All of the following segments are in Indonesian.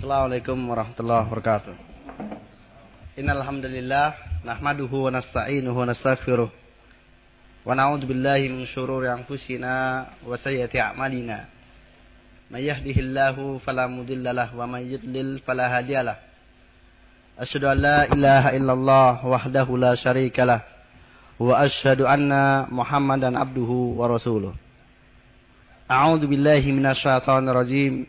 Assalamualaikum warahmatullahi wabarakatuh. Innal hamdalillah nahmaduhu wa nasta'inuhu wa nastaghfiruh. Wa na'udzu billahi min shururi anfusina wa sayyiati a'malina. May yahdihillahu fala mudilla lahu wa may yudlil fala hadiyalah. Asyhadu an la ilaha illallah wahdahu la syarika lah wa asyhadu anna Muhammadan abduhu wa rasuluh. A'udzu billahi minasy syaithanir rajim.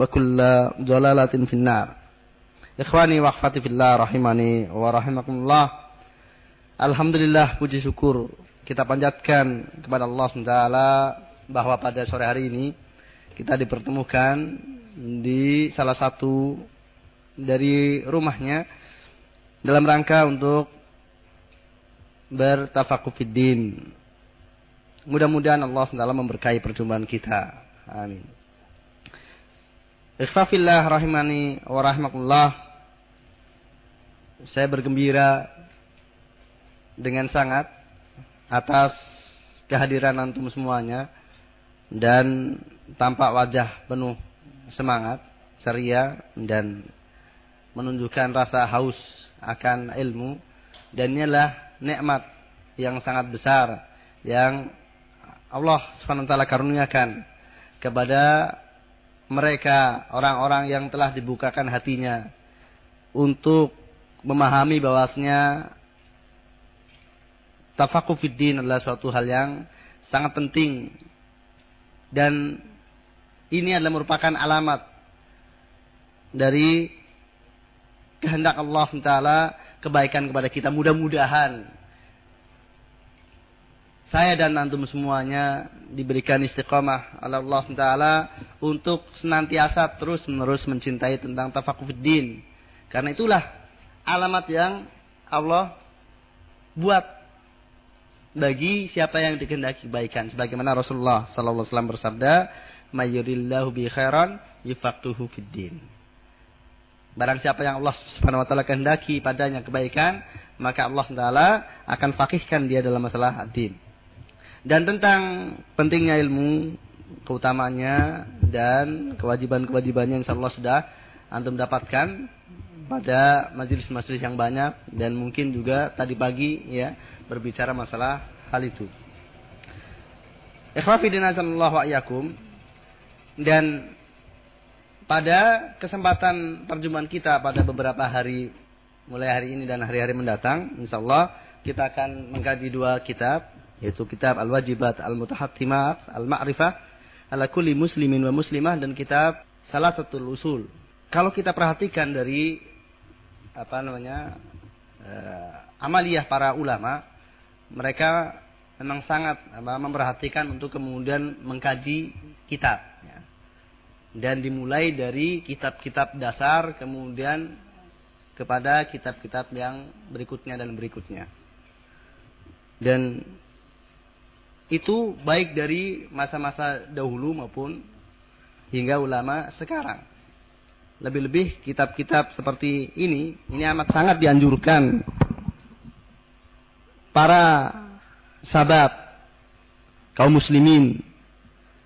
wa kulla dhalalatin finnar. Ikhwani wa akhwati fillah rahimani wa rahimakumullah. Alhamdulillah puji syukur kita panjatkan kepada Allah SWT bahwa pada sore hari ini kita dipertemukan di salah satu dari rumahnya dalam rangka untuk bertafakufiddin. Mudah-mudahan Allah SWT memberkahi perjumpaan kita. Amin. Ikhfafillah rahimani wa. Saya bergembira dengan sangat atas kehadiran antum semuanya dan tampak wajah penuh semangat, ceria dan menunjukkan rasa haus akan ilmu dan inilah nikmat yang sangat besar yang Allah Subhanahu karuniakan kepada mereka orang-orang yang telah dibukakan hatinya untuk memahami bahwasanya tafakuh fiddin adalah suatu hal yang sangat penting. Dan ini adalah merupakan alamat dari kehendak Allah SWT kebaikan kepada kita. Mudah-mudahan saya dan antum semuanya diberikan istiqomah oleh Allah Taala untuk senantiasa terus menerus mencintai tentang tafakufuddin. Karena itulah alamat yang Allah buat bagi siapa yang dikehendaki kebaikan. Sebagaimana Rasulullah Sallallahu Alaihi Wasallam bersabda, "Mayurillahu bi khairan yufaquhu fiddin." Barang siapa yang Allah Subhanahu wa taala kehendaki padanya kebaikan, maka Allah Taala akan fakihkan dia dalam masalah din. Dan tentang pentingnya ilmu, keutamanya dan kewajiban-kewajibannya yang Allah sudah antum dapatkan pada majelis-majelis yang banyak dan mungkin juga tadi pagi ya berbicara masalah hal itu. Ikhwafidina sallallahu ayakum dan pada kesempatan perjumpaan kita pada beberapa hari mulai hari ini dan hari-hari mendatang insyaallah kita akan mengkaji dua kitab yaitu kitab Al-Wajibat Al-Mutahattimat Al-Ma'rifah ala kulli muslimin wa muslimah dan kitab salah satu usul. Kalau kita perhatikan dari apa namanya uh, amaliyah para ulama, mereka memang sangat apa, memperhatikan untuk kemudian mengkaji kitab. Ya. Dan dimulai dari kitab-kitab dasar, kemudian kepada kitab-kitab yang berikutnya dan berikutnya. Dan itu baik dari masa-masa dahulu maupun hingga ulama sekarang. Lebih-lebih kitab-kitab seperti ini, ini amat sangat dianjurkan para sahabat kaum muslimin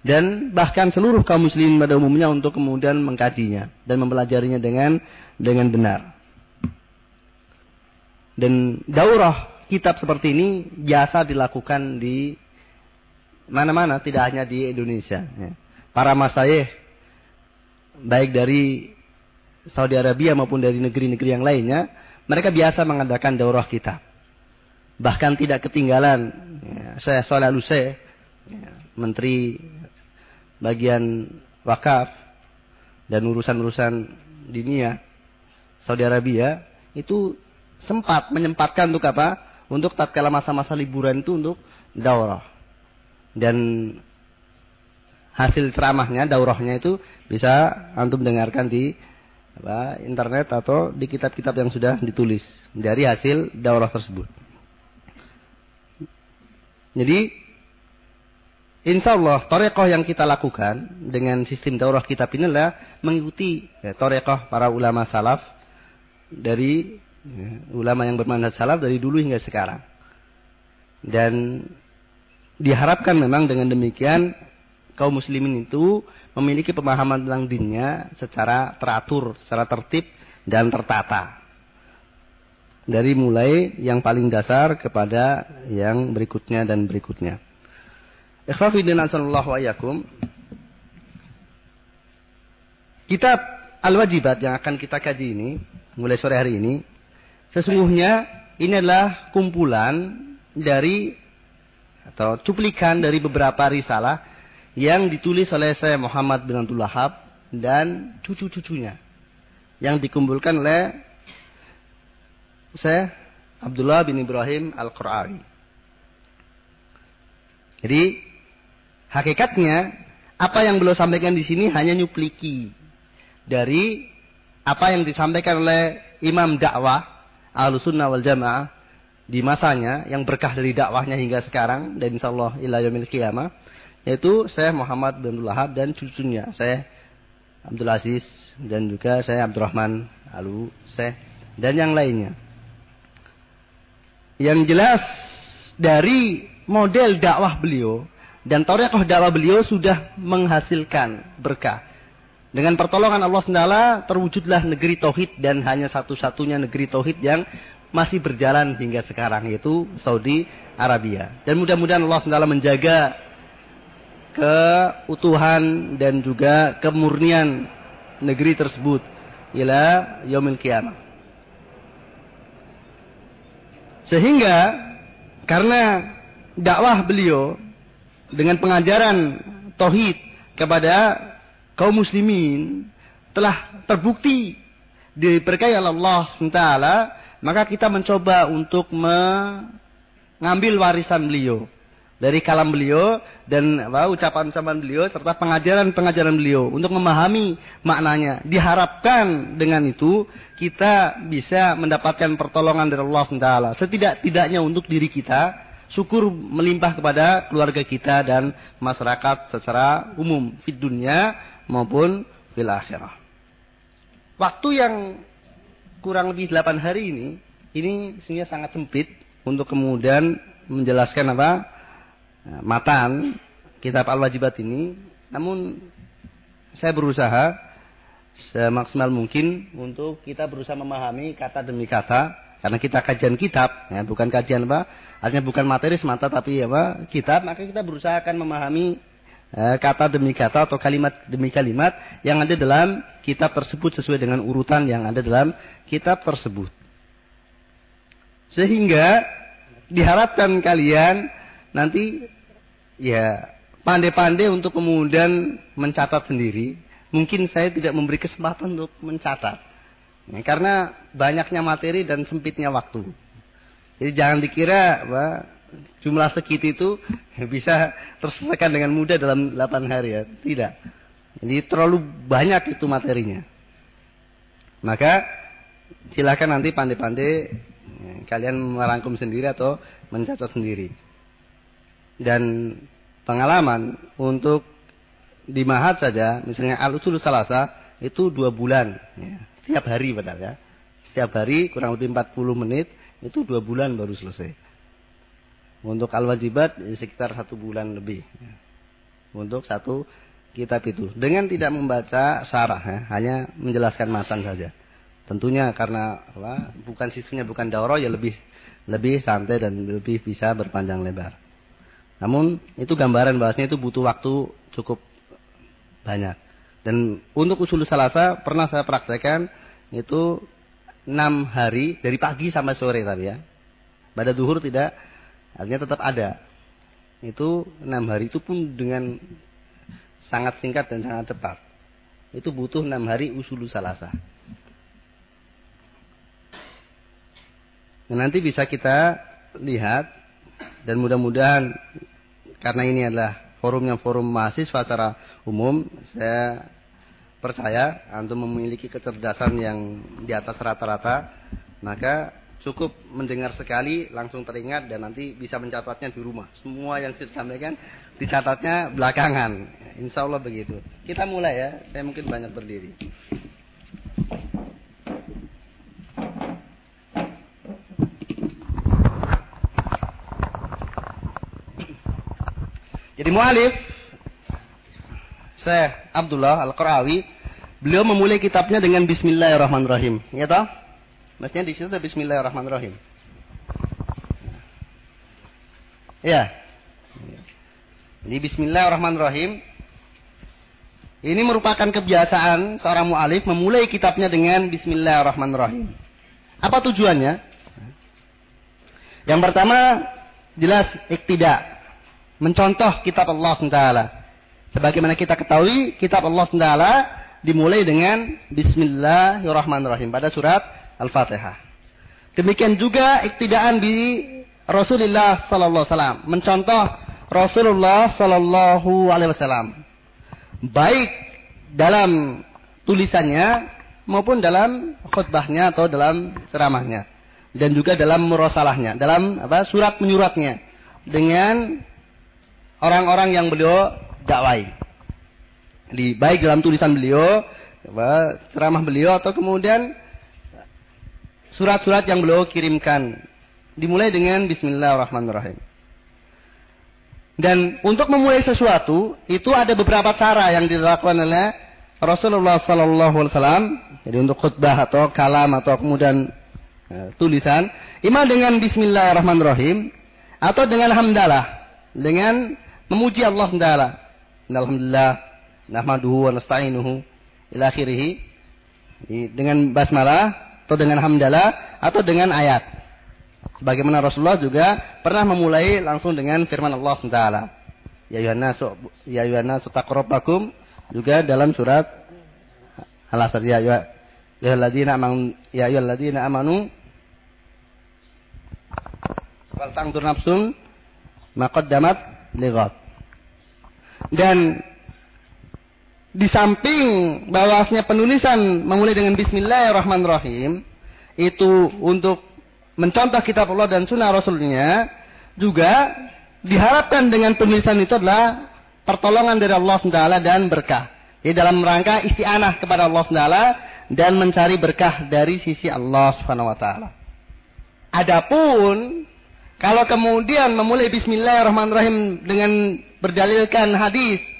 dan bahkan seluruh kaum muslimin pada umumnya untuk kemudian mengkajinya dan mempelajarinya dengan dengan benar. Dan daurah kitab seperti ini biasa dilakukan di mana-mana tidak hanya di Indonesia ya. para masayih baik dari Saudi Arabia maupun dari negeri-negeri yang lainnya mereka biasa mengadakan daurah kitab bahkan tidak ketinggalan ya, saya Soleh Luse ya, menteri bagian wakaf dan urusan-urusan dunia Saudi Arabia itu sempat menyempatkan untuk apa? Untuk tatkala masa-masa liburan itu untuk daurah. Dan hasil ceramahnya, daurahnya itu bisa antum dengarkan di apa, internet atau di kitab-kitab yang sudah ditulis dari hasil daurah tersebut. Jadi Insya Allah, torekoh yang kita lakukan dengan sistem daurah kitab ini adalah mengikuti ya, torekoh para ulama salaf dari ya, ulama yang bermandat salaf dari dulu hingga sekarang. Dan diharapkan memang dengan demikian kaum muslimin itu memiliki pemahaman tentang dinnya secara teratur, secara tertib dan tertata. Dari mulai yang paling dasar kepada yang berikutnya dan berikutnya. Ikhwafidin asallallahu ayakum. Kitab Al-Wajibat yang akan kita kaji ini, mulai sore hari ini, sesungguhnya ini adalah kumpulan dari atau cuplikan dari beberapa risalah yang ditulis oleh saya Muhammad bin Abdul Wahab dan cucu-cucunya yang dikumpulkan oleh saya Abdullah bin Ibrahim Al-Qur'ani. Jadi Hakikatnya apa yang beliau sampaikan di sini hanya nyupliki dari apa yang disampaikan oleh imam dakwah Ahlussunnah wal Jamaah di masanya yang berkah dari dakwahnya hingga sekarang dan insyaallah ila yaumil qiyamah yaitu saya Muhammad bin Lahab dan cucunya saya Abdul Aziz dan juga saya Abdurrahman Alu saya dan yang lainnya. Yang jelas dari model dakwah beliau dan tarekat dakwah beliau sudah menghasilkan berkah. Dengan pertolongan Allah SWT terwujudlah negeri Tauhid dan hanya satu-satunya negeri Tauhid yang masih berjalan hingga sekarang yaitu Saudi Arabia. Dan mudah-mudahan Allah SWT menjaga keutuhan dan juga kemurnian negeri tersebut ila yaumil kiamah. Sehingga karena dakwah beliau dengan pengajaran tauhid kepada kaum muslimin telah terbukti diberkahi oleh Allah SWT, maka kita mencoba untuk mengambil warisan beliau dari kalam beliau dan ucapan-ucapan beliau serta pengajaran-pengajaran beliau untuk memahami maknanya. Diharapkan dengan itu kita bisa mendapatkan pertolongan dari Allah SWT. Setidak-tidaknya untuk diri kita syukur melimpah kepada keluarga kita dan masyarakat secara umum di dunia maupun fil akhirah. Waktu yang kurang lebih 8 hari ini ini sebenarnya sangat sempit untuk kemudian menjelaskan apa matan kitab al-wajibat ini. Namun saya berusaha semaksimal mungkin untuk kita berusaha memahami kata demi kata karena kita kajian kitab, ya, bukan kajian apa, artinya bukan materi semata tapi apa kitab, maka kita berusaha akan memahami kata demi kata atau kalimat demi kalimat yang ada dalam kitab tersebut sesuai dengan urutan yang ada dalam kitab tersebut. Sehingga diharapkan kalian nanti ya pandai-pandai untuk kemudian mencatat sendiri. Mungkin saya tidak memberi kesempatan untuk mencatat. Ya, karena banyaknya materi dan sempitnya waktu. Jadi jangan dikira bahwa jumlah segitu itu bisa terselesaikan dengan mudah dalam 8 hari ya. Tidak. Jadi terlalu banyak itu materinya. Maka silakan nanti pandai-pandai ya, kalian merangkum sendiri atau mencatat sendiri. Dan pengalaman untuk di Mahat saja, misalnya Al-Usul Salasa itu dua bulan. Ya setiap hari padahal ya. Setiap hari kurang lebih 40 menit itu dua bulan baru selesai. Untuk al-wajibat sekitar satu bulan lebih. Untuk satu kitab itu. Dengan tidak membaca sarah ya, hanya menjelaskan matan saja. Tentunya karena apa, bukan sisunya bukan daurah ya lebih lebih santai dan lebih bisa berpanjang lebar. Namun itu gambaran bahasnya itu butuh waktu cukup banyak. Dan untuk usul salasa pernah saya praktekkan itu enam hari dari pagi sampai sore tapi ya. Pada duhur tidak, artinya tetap ada. Itu enam hari itu pun dengan sangat singkat dan sangat cepat. Itu butuh enam hari usulu salasa. Nah, nanti bisa kita lihat dan mudah-mudahan karena ini adalah forumnya forum mahasiswa secara umum, saya percaya antum memiliki kecerdasan yang di atas rata-rata, maka cukup mendengar sekali langsung teringat dan nanti bisa mencatatnya di rumah. Semua yang saya sampaikan dicatatnya belakangan. Insya Allah begitu. Kita mulai ya. Saya mungkin banyak berdiri. Jadi mualif Syekh Abdullah Al-Qarawi beliau memulai kitabnya dengan bismillahirrahmanirrahim. Ya toh? Maksudnya di situ ada bismillahirrahmanirrahim. Ya. Jadi bismillahirrahmanirrahim ini merupakan kebiasaan seorang mualif memulai kitabnya dengan bismillahirrahmanirrahim. Apa tujuannya? Yang pertama jelas iktidak mencontoh kitab Allah Taala. Sebagaimana kita ketahui, kitab Allah Taala dimulai dengan Bismillahirrahmanirrahim pada surat Al-Fatihah. Demikian juga iktidaan di Rasulullah Sallallahu Alaihi Wasallam, mencontoh Rasulullah Sallallahu Alaihi Wasallam, baik dalam tulisannya maupun dalam khutbahnya atau dalam ceramahnya dan juga dalam murosalahnya, dalam apa surat menyuratnya dengan orang-orang yang beliau dakwai. Di baik dalam tulisan beliau, ceramah beliau atau kemudian surat-surat yang beliau kirimkan. Dimulai dengan bismillahirrahmanirrahim. Dan untuk memulai sesuatu itu ada beberapa cara yang dilakukan oleh Rasulullah sallallahu alaihi wasallam. Jadi untuk khutbah atau kalam atau kemudian uh, tulisan, imam dengan bismillahirrahmanirrahim atau dengan hamdalah, dengan memuji Allah Taala. Alhamdulillah, nahmaduhu wa nasta'inuhu ila akhirih. Dengan basmalah atau dengan hamdalah atau dengan ayat. Sebagaimana Rasulullah juga pernah memulai langsung dengan firman Allah Taala. Ya ayuhan ya ayuhan taqrabakum juga dalam surat Al-Asr ya ayyuhalladzina amanu ya ayyuhalladzina amanu wal tangdur nafsun maqaddamat lighat. Dan di samping bahwasanya penulisan memulai dengan Bismillahirrahmanirrahim itu untuk mencontoh kitab Allah dan sunnah Rasulnya juga diharapkan dengan penulisan itu adalah pertolongan dari Allah SWT dan berkah. Jadi dalam rangka isti'anah kepada Allah SWT dan mencari berkah dari sisi Allah Subhanahu wa taala. Adapun kalau kemudian memulai bismillahirrahmanirrahim dengan berdalilkan hadis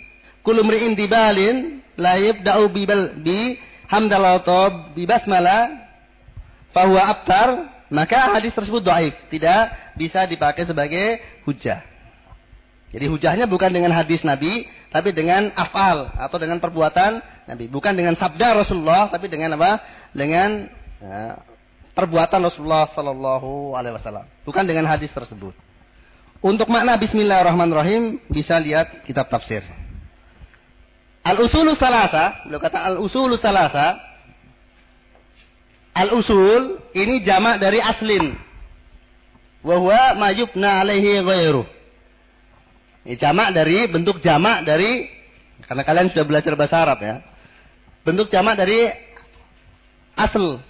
kulumri'in dibalin la yabda'u bi hamdalah atau bi basmalah fahuwa abtar maka hadis tersebut dhaif, tidak bisa dipakai sebagai hujah. Jadi hujahnya bukan dengan hadis Nabi, tapi dengan afal atau dengan perbuatan Nabi, bukan dengan sabda Rasulullah, tapi dengan apa? Dengan ya, perbuatan Rasulullah Sallallahu Alaihi Wasallam, bukan dengan hadis tersebut. Untuk makna Bismillahirrahmanirrahim bisa lihat kitab tafsir. Al usulu salasa, beliau kata al usulu salasa. Al usul ini jamak dari aslin. Wahwa majubna alaihi ghairu. Ini jamak dari bentuk jamak dari karena kalian sudah belajar bahasa Arab ya. Bentuk jamak dari asl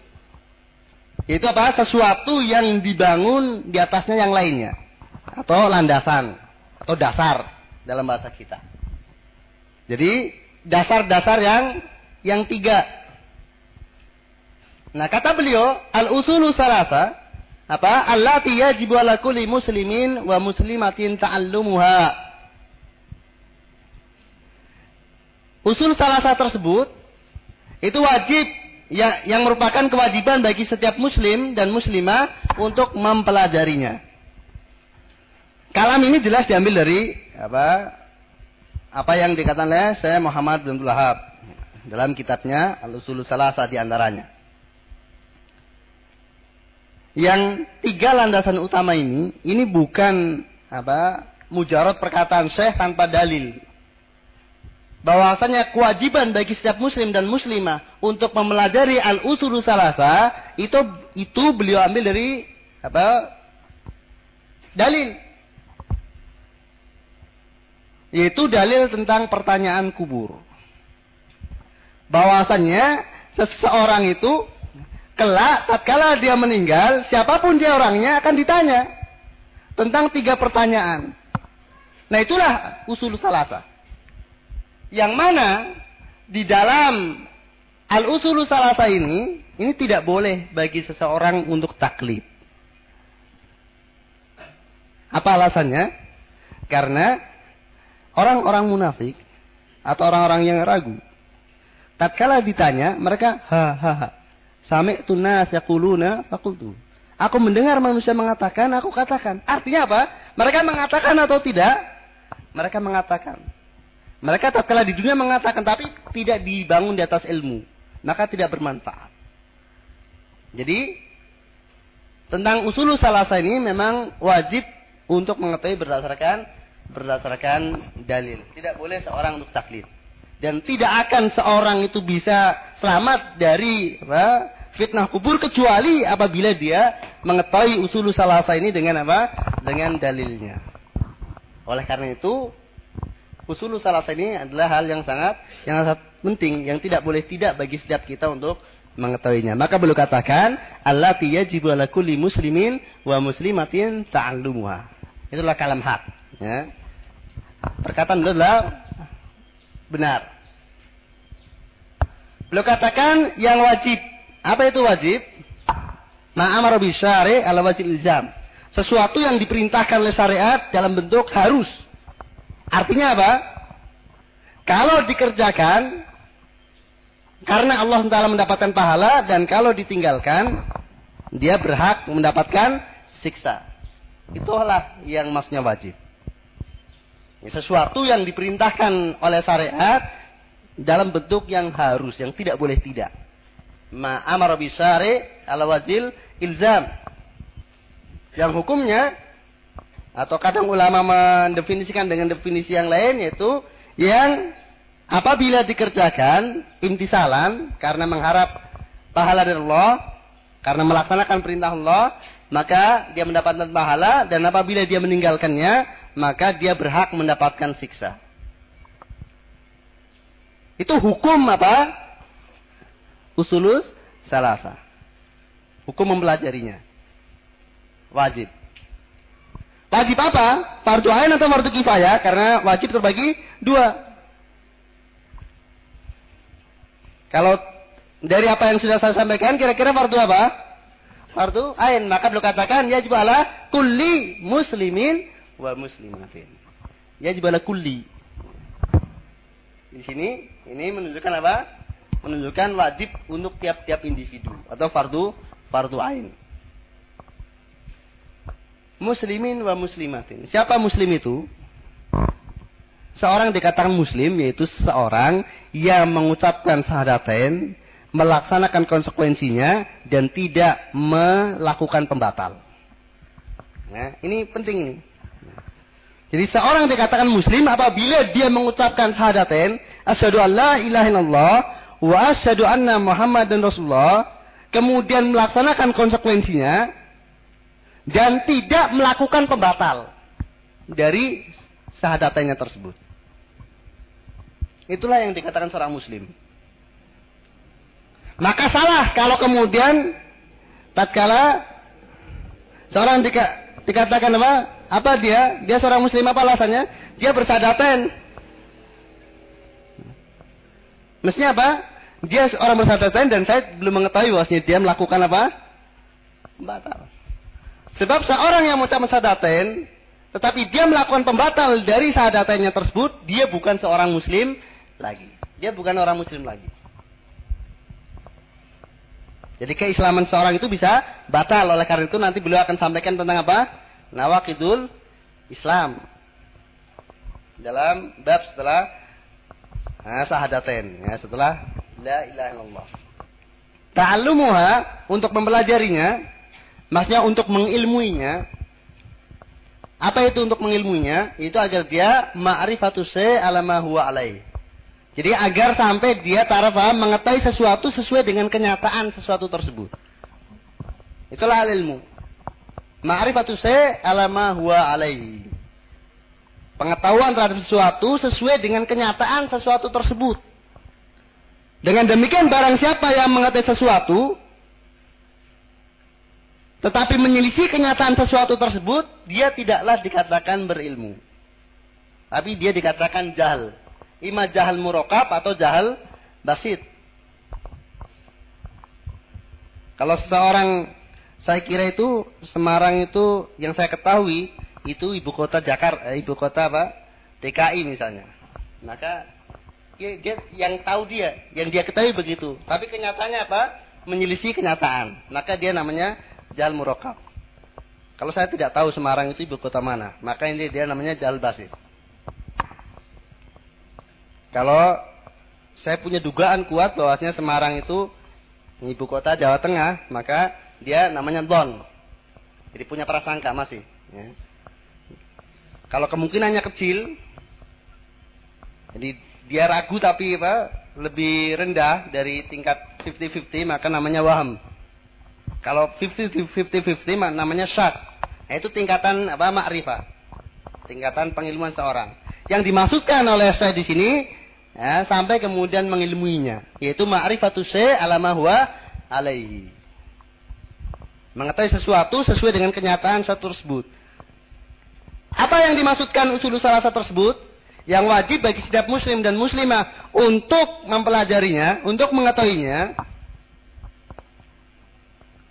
itu apa? Sesuatu yang dibangun di atasnya yang lainnya. Atau landasan. Atau dasar dalam bahasa kita. Jadi dasar-dasar yang yang tiga. Nah kata beliau al-usulu salasa apa? Allati yajibu ala kulli muslimin wa muslimatin ta'allumuha. Usul salasa tersebut itu wajib ya, yang merupakan kewajiban bagi setiap muslim dan muslimah untuk mempelajarinya. Kalam ini jelas diambil dari apa apa yang dikatakan oleh saya Muhammad bin Wahab dalam kitabnya Al-Usul Salasa di antaranya. yang tiga landasan utama ini, ini bukan apa mujarot perkataan syekh tanpa dalil. Bahwasanya kewajiban bagi setiap muslim dan muslimah untuk mempelajari al-usulu salasa itu itu beliau ambil dari apa? Dalil. Yaitu dalil tentang pertanyaan kubur. Bahwasannya seseorang itu kelak tatkala dia meninggal, siapa pun dia orangnya akan ditanya tentang tiga pertanyaan. Nah itulah usul salasa. Yang mana di dalam al-usul salasa ini, ini tidak boleh bagi seseorang untuk taklid. Apa alasannya? Karena orang-orang munafik atau orang-orang yang ragu, tatkala ditanya, mereka ha ha ha. Sami'tu nas yaquluna fakultu. Aku mendengar manusia mengatakan, aku katakan. Artinya apa? Mereka mengatakan atau tidak? Mereka mengatakan. Mereka tatkala di dunia mengatakan, tapi tidak dibangun di atas ilmu. Maka tidak bermanfaat. Jadi, tentang usul salasa ini memang wajib untuk mengetahui berdasarkan berdasarkan dalil. Tidak boleh seorang untuk taklid. Dan tidak akan seorang itu bisa selamat dari apa, fitnah kubur kecuali apabila dia mengetahui usul salasa ini dengan apa? Dengan dalilnya. Oleh karena itu, usul salasa ini adalah hal yang sangat yang sangat penting yang tidak boleh tidak bagi setiap kita untuk mengetahuinya. Maka beliau katakan, Allah yajibu ala kulli muslimin wa muslimatin ta'allumuha. Itulah kalam hak. Ya. Perkataan beliau adalah benar. Beliau katakan yang wajib apa itu wajib? Ma'amar bisyari ala wajib ilzam. Sesuatu yang diperintahkan oleh syariat dalam bentuk harus. Artinya apa? Kalau dikerjakan karena Allah Taala mendapatkan pahala dan kalau ditinggalkan dia berhak mendapatkan siksa. Itulah yang maksudnya wajib. Sesuatu yang diperintahkan oleh syariat dalam bentuk yang harus, yang tidak boleh tidak ma amara bisari ala wajil ilzam. Yang hukumnya atau kadang ulama mendefinisikan dengan definisi yang lain yaitu yang apabila dikerjakan intisalan karena mengharap pahala dari Allah, karena melaksanakan perintah Allah, maka dia mendapatkan pahala dan apabila dia meninggalkannya, maka dia berhak mendapatkan siksa. Itu hukum apa? usulus salasa. Hukum mempelajarinya. Wajib. Wajib apa? Fardu ain atau fardu kifayah? Karena wajib terbagi dua. Kalau dari apa yang sudah saya sampaikan, kira-kira fardu apa? Fardu ain. Maka belum katakan, ya ala kulli muslimin wa muslimatin. Ya ala kulli. Di sini, ini menunjukkan apa? menunjukkan wajib untuk tiap-tiap individu atau fardu fardu ain. Muslimin wa muslimatin. Siapa muslim itu? Seorang dikatakan muslim yaitu seorang yang mengucapkan sahadatain, melaksanakan konsekuensinya dan tidak melakukan pembatal. Nah, ini penting ini. Jadi seorang dikatakan muslim apabila dia mengucapkan sahadatain, asyhadu alla ilaha illallah wa asyhadu anna Muhammadan Rasulullah, kemudian melaksanakan konsekuensinya dan tidak melakukan pembatal dari sahadatannya tersebut. Itulah yang dikatakan seorang muslim. Maka salah kalau kemudian tatkala seorang dika, dikatakan apa? Apa dia? Dia seorang muslim apa alasannya? Dia bersadatan Mestinya apa? Dia orang bersyahadat dan saya belum mengetahui bahwasanya dia melakukan apa? Pembatal. Sebab seorang yang mengucapkan syahadatain tetapi dia melakukan pembatal dari syahadatannya tersebut, dia bukan seorang muslim lagi. Dia bukan orang muslim lagi. Jadi keislaman seorang itu bisa batal oleh karena itu nanti beliau akan sampaikan tentang apa? Nawakidul Islam. Dalam bab setelah Nah, sahadatain ya setelah la ilaha illallah. Ta'allumuha untuk mempelajarinya Maksudnya untuk mengilmuinya. Apa itu untuk mengilmuinya? Itu agar dia ma'rifatu se alama huwa alaih. Jadi agar sampai dia tarafa mengetahui sesuatu sesuai dengan kenyataan sesuatu tersebut. Itulah ilmu. Ma'rifatu se alama huwa alaihi. Pengetahuan terhadap sesuatu sesuai dengan kenyataan sesuatu tersebut. Dengan demikian barang siapa yang mengetahui sesuatu, tetapi menyelisih kenyataan sesuatu tersebut, dia tidaklah dikatakan berilmu. Tapi dia dikatakan jahil. Ima jahal murokab atau jahal basit. Kalau seseorang, saya kira itu Semarang itu yang saya ketahui itu ibu kota Jakarta, eh, ibu kota apa? DKI misalnya. Maka dia, dia yang tahu dia, yang dia ketahui begitu. Tapi kenyataannya apa? Menyelisih kenyataan. Maka dia namanya jal murokab. Kalau saya tidak tahu Semarang itu ibu kota mana, maka ini dia namanya jal basir. Kalau saya punya dugaan kuat bahwasanya Semarang itu ibu kota Jawa Tengah, maka dia namanya Don. Jadi punya prasangka masih. Ya. Kalau kemungkinannya kecil, jadi dia ragu tapi apa lebih rendah dari tingkat 50-50 maka namanya waham. Kalau 50-50-50 namanya syak. Nah, itu tingkatan apa makrifah. Tingkatan pengilmuan seorang. Yang dimaksudkan oleh saya di sini ya, sampai kemudian mengilmuinya, yaitu ma'rifatu syai' alama huwa alaihi. Mengetahui sesuatu sesuai dengan kenyataan suatu tersebut. Apa yang dimaksudkan usul salasa tersebut? yang wajib bagi setiap muslim dan muslimah untuk mempelajarinya, untuk mengetahuinya,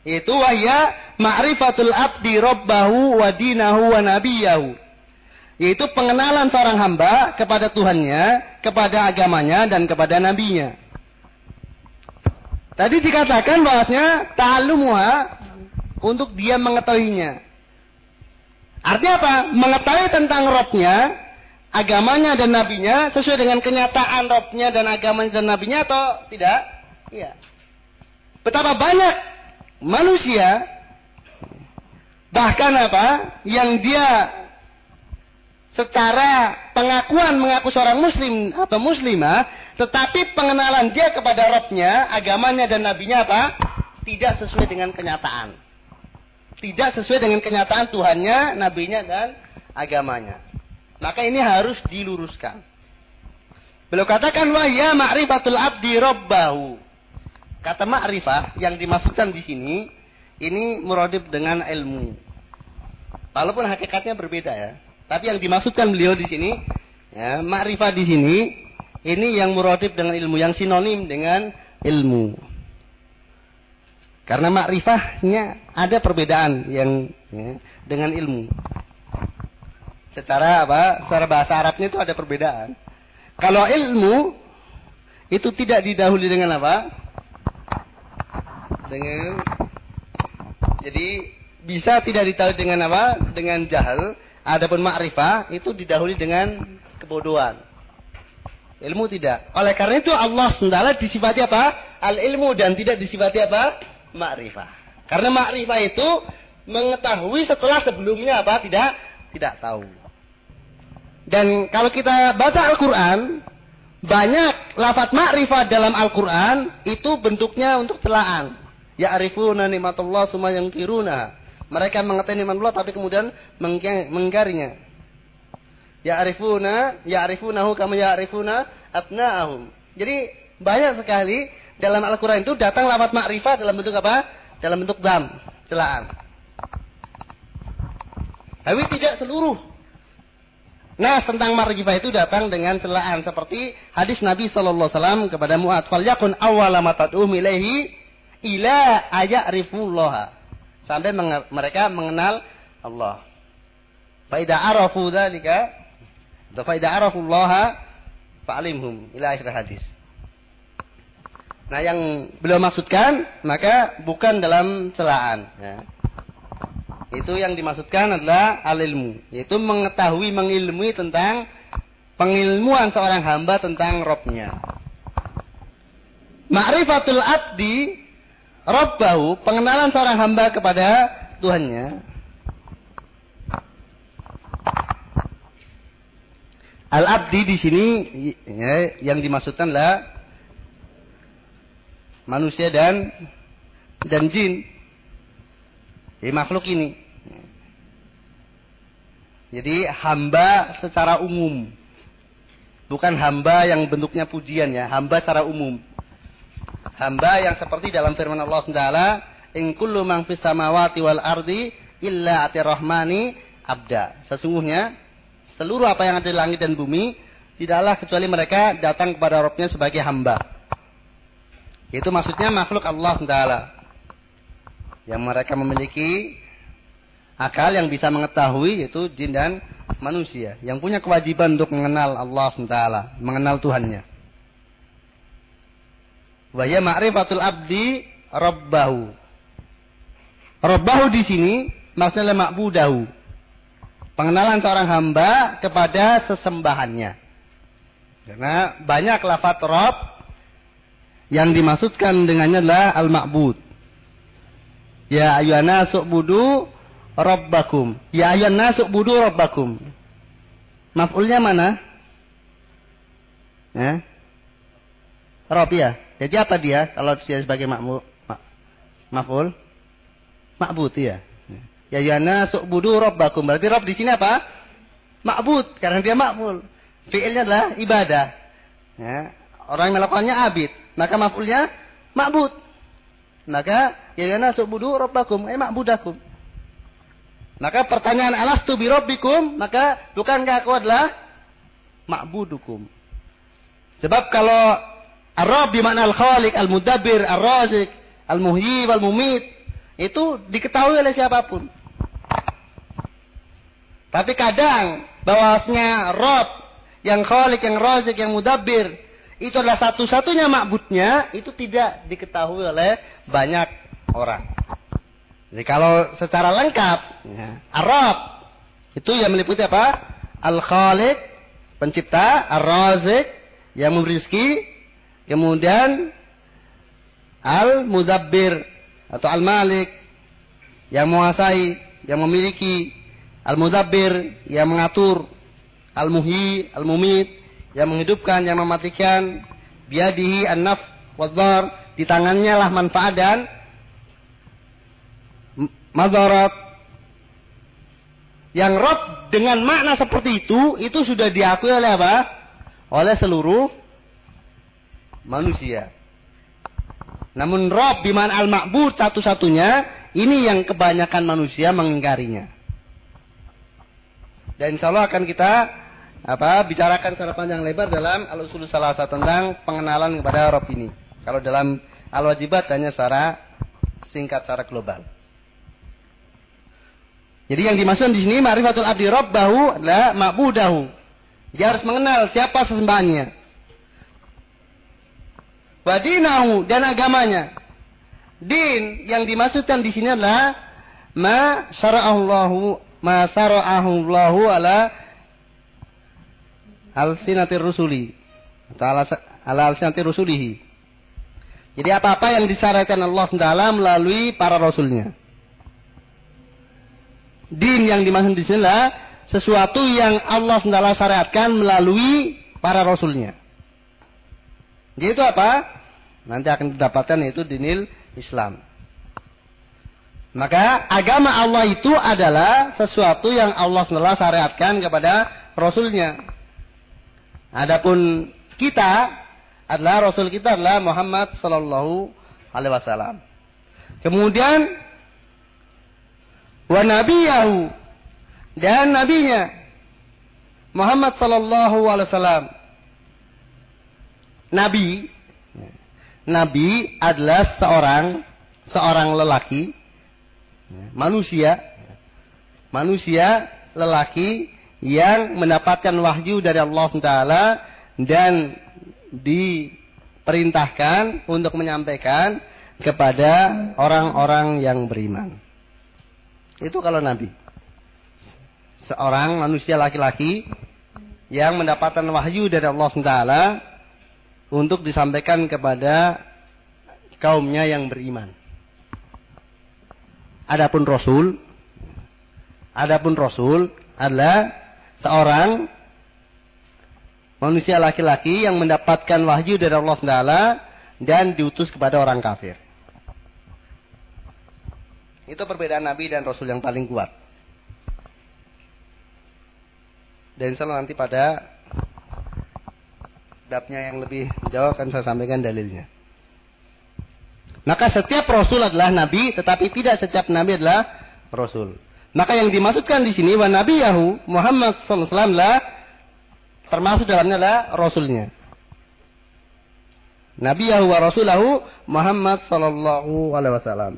itu wahya ma'rifatul abdi rabbahu wa dinahu wa nabiyahu. Yaitu pengenalan seorang hamba kepada Tuhannya, kepada agamanya, dan kepada nabinya. Tadi dikatakan bahwasanya ta'alumuha untuk dia mengetahuinya. Artinya apa? Mengetahui tentang robnya, agamanya dan nabinya sesuai dengan kenyataan robnya dan agamanya dan nabinya atau tidak? Iya. Betapa banyak manusia bahkan apa yang dia secara pengakuan mengaku seorang muslim atau muslimah tetapi pengenalan dia kepada robnya agamanya dan nabinya apa tidak sesuai dengan kenyataan tidak sesuai dengan kenyataan Tuhannya nabinya dan agamanya maka ini harus diluruskan. Beliau katakan ya ma'rifatul abdi rabbahu. Kata ma'rifah yang dimaksudkan di sini ini muradib dengan ilmu. Walaupun hakikatnya berbeda ya. Tapi yang dimaksudkan beliau di sini ya, ma'rifah di sini ini yang muradib dengan ilmu, yang sinonim dengan ilmu. Karena makrifahnya ada perbedaan yang ya, dengan ilmu. Secara apa? Secara bahasa Arabnya itu ada perbedaan. Kalau ilmu itu tidak didahului dengan apa? Dengan jadi bisa tidak ditahui dengan apa? Dengan jahal. Adapun makrifah itu didahului dengan kebodohan. Ilmu tidak. Oleh karena itu Allah SWT disifati apa? Al ilmu dan tidak disifati apa? Makrifah. Karena makrifah itu mengetahui setelah sebelumnya apa? Tidak tidak tahu. Dan kalau kita baca Al-Quran, banyak lafat ma'rifat dalam Al-Quran itu bentuknya untuk celaan. Ya arifuna nikmatullah semua yang kiruna. Mereka mengetahui nikmat Allah tapi kemudian menggarinya. Ya arifuna, ya ya arifuna abna'ahum. Jadi banyak sekali dalam Al-Quran itu datang lafat ma'rifat dalam bentuk apa? Dalam bentuk dam, celaan. Tapi tidak seluruh Nas tentang marjifah itu datang dengan celaan seperti hadis Nabi sallallahu alaihi wasallam kepada Mu'ad, "Falyakun awwala ma tad'um ilaihi ila aya'rifullah." Sampai mereka mengenal Allah. Fa idza arafu dzalika, fa idza arafullaha fa'alimhum ila akhir hadis. Nah, yang beliau maksudkan maka bukan dalam celaan ya. Itu yang dimaksudkan adalah alilmu, yaitu mengetahui mengilmui tentang pengilmuan seorang hamba tentang robnya. Ma'rifatul abdi Rabbahu, pengenalan seorang hamba kepada Tuhannya. Al-abdi di sini ya, yang dimaksudkan lah manusia dan dan jin. Jadi makhluk ini. Jadi hamba secara umum. Bukan hamba yang bentuknya pujian ya, hamba secara umum. Hamba yang seperti dalam firman Allah Taala, "In kullu man fis samawati wal ardi illa atirrahmani abda." Sesungguhnya seluruh apa yang ada di langit dan bumi tidaklah kecuali mereka datang kepada Rabbnya sebagai hamba. Itu maksudnya makhluk Allah Taala. Yang mereka memiliki akal yang bisa mengetahui yaitu jin dan manusia yang punya kewajiban untuk mengenal Allah Taala, mengenal Tuhannya. Wa ya ma'rifatul abdi rabbahu. Rabbahu di sini maksudnya ma'budahu pengenalan seorang hamba kepada sesembahannya. Karena banyak lafaz Rob yang dimaksudkan dengannya adalah al-ma'bud. Ya ayuhana su'budu rabbakum. Ya ayuhana su'budu rabbakum. Maf'ulnya mana? Ya. Rob ya. Jadi apa dia kalau dia sebagai makmul? Maf'ul? Ma'bud ya. Ya yana su'budu rabbakum. Berarti Rabb di sini apa? Ma'bud. Karena dia makmul. Fi'ilnya adalah ibadah. Ya. Orang yang melakukannya abid. Maka maf'ulnya ma'bud. Maka ya yana su'budu rabbakum. Eh ma'budakum. Maka pertanyaan alastu bi rabbikum. Maka bukankah aku adalah ma'budukum. Sebab kalau Ar-Rabb bimana al-Khaliq, al-Mudabbir, ar-Razik, al-Muhyi, al-Mumit. Itu diketahui oleh siapa pun. Tapi kadang bahwasanya Rob yang Khalik, yang Razik, yang Mudabbir itu adalah satu-satunya makbutnya itu tidak diketahui oleh banyak orang. Jadi kalau secara lengkap ya, Arab itu yang meliputi apa? Al-Khaliq, pencipta, Ar-Razik yang memberi rezeki, kemudian Al-Mudabbir atau Al-Malik yang menguasai, yang memiliki Al-Mudabbir yang mengatur, Al-Muhi, Al-Mumit yang menghidupkan, yang mematikan, biadihi an-naf wadhar, di tangannya lah manfaat dan madarat. Yang Rob dengan makna seperti itu, itu sudah diakui oleh apa? Oleh seluruh manusia. Namun Rob biman al-ma'bud satu-satunya, ini yang kebanyakan manusia mengingkarinya. Dan insya Allah akan kita apa bicarakan secara panjang lebar dalam al-usul salasa tentang pengenalan kepada Rob ini. Kalau dalam al-wajibat hanya secara singkat secara global. Jadi yang dimaksud di sini ma'rifatul abdi rabbahu adalah ma'budahu. Dia harus mengenal siapa sesembahannya. Wadinahu dan agamanya. Din yang dimaksudkan di sini adalah ma syara'allahu ma sara'ahu Allahu ala alsinatir rusuli atau ala, ala alsinatir rusulihi. Jadi apa-apa yang disyariatkan Allah Taala melalui para rasulnya. Din yang dimaksud di sini adalah sesuatu yang Allah Taala syariatkan melalui para rasulnya. Itu apa? Nanti akan didapatkan yaitu dinil Islam. Maka agama Allah itu adalah sesuatu yang Allah SWT syariatkan kepada Rasulnya. Adapun kita adalah Rasul kita adalah Muhammad Sallallahu Alaihi Wasallam. Kemudian wa nabiyahu dan nabinya Muhammad Sallallahu Alaihi Wasallam. Nabi, Nabi adalah seorang seorang lelaki manusia manusia lelaki yang mendapatkan wahyu dari Allah Taala dan diperintahkan untuk menyampaikan kepada orang-orang yang beriman. Itu kalau Nabi. Seorang manusia laki-laki yang mendapatkan wahyu dari Allah Taala untuk disampaikan kepada kaumnya yang beriman. Adapun Rasul, adapun Rasul adalah seorang manusia laki-laki yang mendapatkan wahyu dari Allah Taala dan diutus kepada orang kafir. Itu perbedaan Nabi dan Rasul yang paling kuat. Dan insya nanti pada babnya yang lebih jauh akan saya sampaikan dalilnya. Maka setiap Rasul adalah Nabi, tetapi tidak setiap Nabi adalah Rasul. Maka yang dimaksudkan di sini wa Nabi Yahu Muhammad SAW lah termasuk dalamnya adalah Rasulnya. Nabi Yahu wa Rasulahu Muhammad Sallallahu Alaihi Wasallam.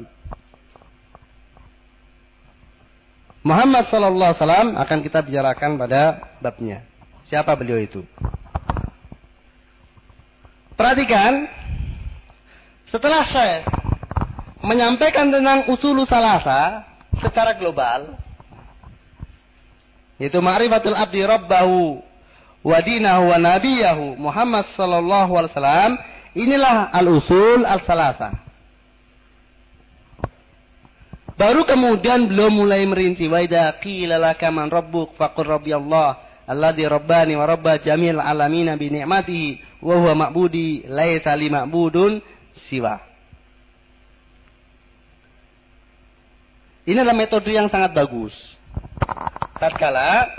Muhammad Sallallahu Alaihi Wasallam akan kita bicarakan pada babnya. Siapa beliau itu? Perhatikan, setelah saya menyampaikan tentang usul salasa secara global, yaitu ma'rifatul abdi rabbahu wa dinahu wa nabiyahu Muhammad sallallahu alaihi wasallam, inilah al-usul al-salasa. Baru kemudian belum mulai merinci wa idza qila laka man rabbuk faqur rabbi Allah alladzi rabbani wa rabba jamil alamin bi ni'matihi wa huwa ma'budi laisa li ma'budun siwa. Ini adalah metode yang sangat bagus. Tatkala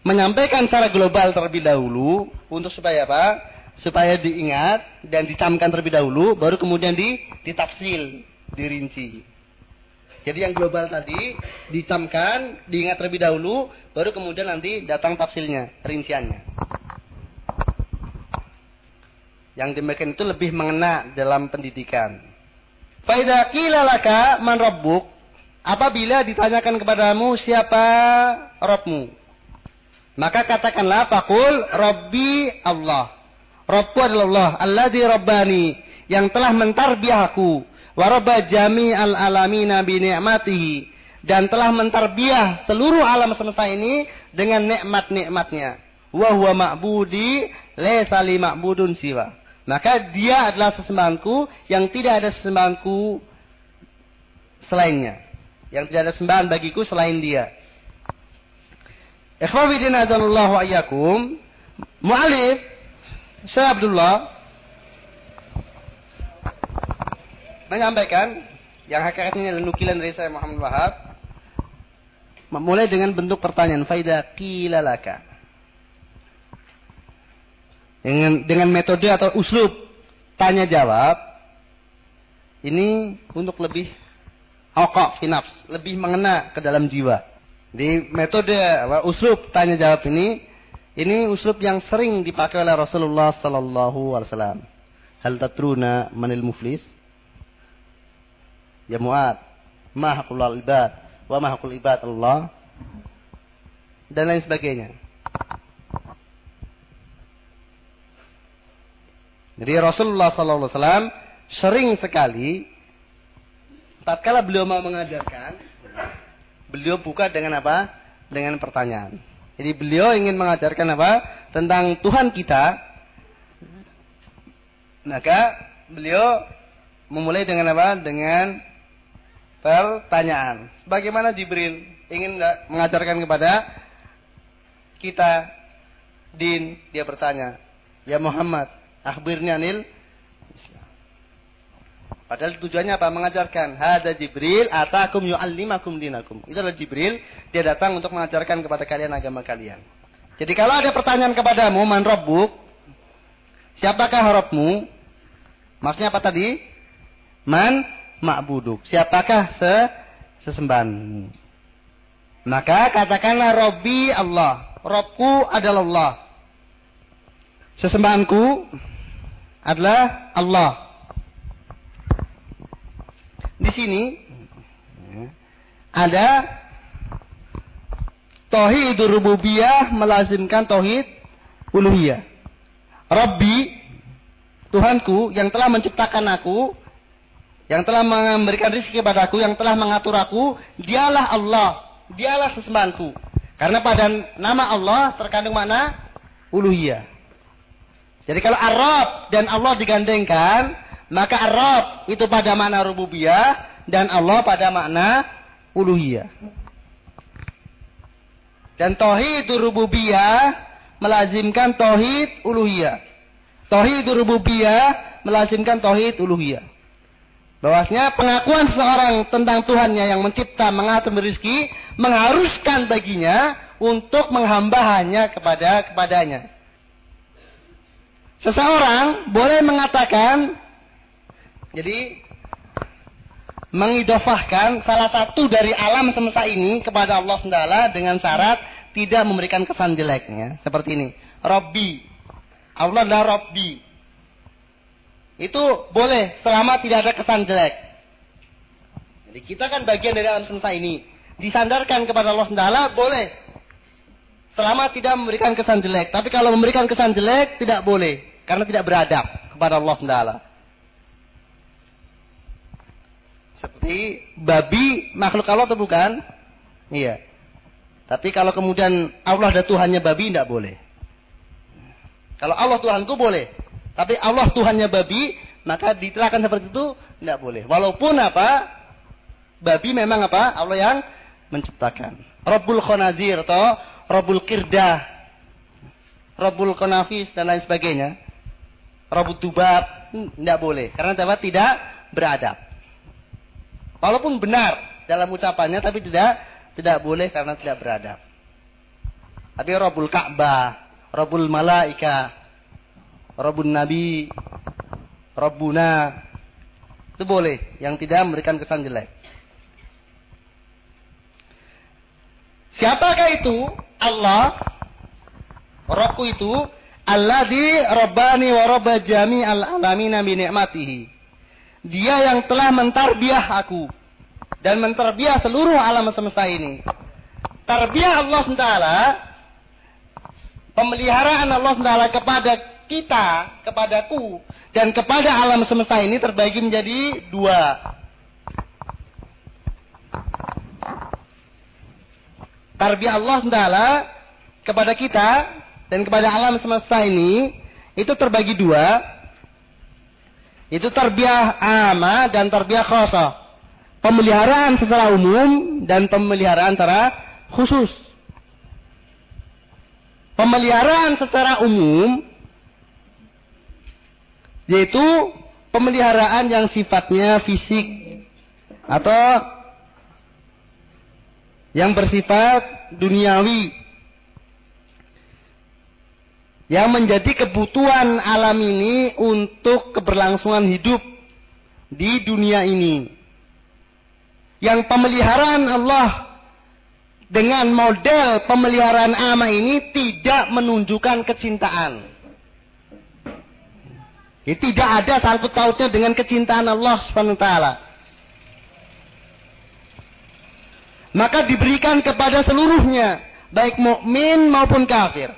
menyampaikan secara global terlebih dahulu untuk supaya apa? Supaya diingat dan dicamkan terlebih dahulu, baru kemudian di, ditafsil, dirinci. Jadi yang global tadi dicamkan, diingat terlebih dahulu, baru kemudian nanti datang tafsilnya, rinciannya. Yang demikian itu lebih mengena dalam pendidikan. Faidah kilalaka man rabbuk. Apabila ditanyakan kepadamu siapa Rabbmu. Maka katakanlah fakul Rabbi Allah. Rabbku adalah Allah. Alladhi Rabbani. Yang telah mentarbiahku. Warabba jami al alamina bi ni'matihi. Dan telah mentarbiah seluruh alam semesta ini dengan nikmat-nikmatnya. Wa huwa ma'budi laysa li ma'budun siwa. Maka dia adalah sesembahanku yang tidak ada sesembahanku selainnya. Yang tidak ada sembahan bagiku selain dia. Ikhwafidin azanullahu ayyakum. Mu'alif Syekh Abdullah menyampaikan yang hakikatnya adalah nukilan dari saya Muhammad Wahab. Mulai dengan bentuk pertanyaan. Faida qilalaka dengan dengan metode atau uslub tanya jawab ini untuk lebih okok finaps lebih mengena ke dalam jiwa. Di metode uslub tanya jawab ini ini uslub yang sering dipakai oleh Rasulullah sallallahu alaihi wasallam. Hal tatruna manil muflis ya muat ma haqqul ibad wa ma haqqul ibad Allah dan lain sebagainya Jadi Rasulullah SAW sering sekali tatkala beliau mau mengajarkan, beliau buka dengan apa? Dengan pertanyaan. Jadi beliau ingin mengajarkan apa? Tentang Tuhan kita. Maka beliau memulai dengan apa? Dengan pertanyaan. Bagaimana Jibril ingin mengajarkan kepada kita din, dia bertanya, "Ya Muhammad, Akhbirnya anil Padahal tujuannya apa? Mengajarkan. Hada Jibril atakum yu'allimakum dinakum. Itu adalah Jibril. Dia datang untuk mengajarkan kepada kalian agama kalian. Jadi kalau ada pertanyaan kepadamu, man rabbuk? Siapakah Rabbmu? Maksudnya apa tadi? Man ma'buduk. Siapakah se sesembahanmu? Maka katakanlah Robbi Allah. Robku adalah Allah. Sesembahanku adalah Allah. Di sini ada tauhid rububiyah melazimkan tauhid uluhiyah. Rabbi Tuhanku yang telah menciptakan aku, yang telah memberikan rezeki kepadaku, yang telah mengatur aku, dialah Allah, dialah sesembahanku. Karena pada nama Allah terkandung mana? Uluhiyah. Jadi kalau Arab dan Allah digandengkan, maka Arab itu pada makna rububiyah dan Allah pada makna uluhiyah. Dan tauhid rububiyah melazimkan tauhid uluhiyah. Tauhid rububiyah melazimkan tauhid uluhiyah. Bahwasanya pengakuan seseorang tentang Tuhannya yang mencipta, mengatur rezeki mengharuskan baginya untuk menghamba hanya kepada kepadanya. Seseorang boleh mengatakan jadi mengidofahkan salah satu dari alam semesta ini kepada Allah SWT dengan syarat tidak memberikan kesan jeleknya. Seperti ini. Robbi. Allah adalah Robbi. Itu boleh selama tidak ada kesan jelek. Jadi kita kan bagian dari alam semesta ini. Disandarkan kepada Allah SWT boleh. Selama tidak memberikan kesan jelek. Tapi kalau memberikan kesan jelek tidak boleh. Karena tidak beradab kepada Allah SWT. Seperti babi makhluk Allah atau bukan? Iya. Tapi kalau kemudian Allah ada Tuhannya babi, tidak boleh. Kalau Allah Tuhanku boleh. Tapi Allah Tuhannya babi, maka diterangkan seperti itu, tidak boleh. Walaupun apa? Babi memang apa? Allah yang menciptakan. Rabbul Khonazir atau Rabbul Kirdah. Rabbul Konafis dan lain sebagainya. Rabbul Tubab. Tidak boleh. Karena apa? Tidak beradab. Walaupun benar dalam ucapannya tapi tidak tidak boleh karena tidak beradab. Tapi Rabbul Ka'bah, Rabbul Malaika, Rabbul Nabi, Rabbuna itu boleh yang tidak memberikan kesan jelek. Siapakah itu? Allah. Roku itu Alladhi Rabbani wa Rabba jami al-alamina bi ni'matihi. Dia yang telah mentarbiah aku dan mentarbiah seluruh alam semesta ini. Tarbiah Allah SWT, pemeliharaan Allah SWT kepada kita, kepadaku, dan kepada alam semesta ini terbagi menjadi dua. Tarbiah Allah SWT kepada kita dan kepada alam semesta ini itu terbagi dua itu terbiah ama dan terbiah khosoh. Pemeliharaan secara umum dan pemeliharaan secara khusus. Pemeliharaan secara umum yaitu pemeliharaan yang sifatnya fisik atau yang bersifat duniawi yang menjadi kebutuhan alam ini untuk keberlangsungan hidup di dunia ini. Yang pemeliharaan Allah dengan model pemeliharaan ama ini tidak menunjukkan kecintaan. Ini tidak ada sangkut pautnya dengan kecintaan Allah SWT. Maka diberikan kepada seluruhnya, baik mukmin maupun kafir.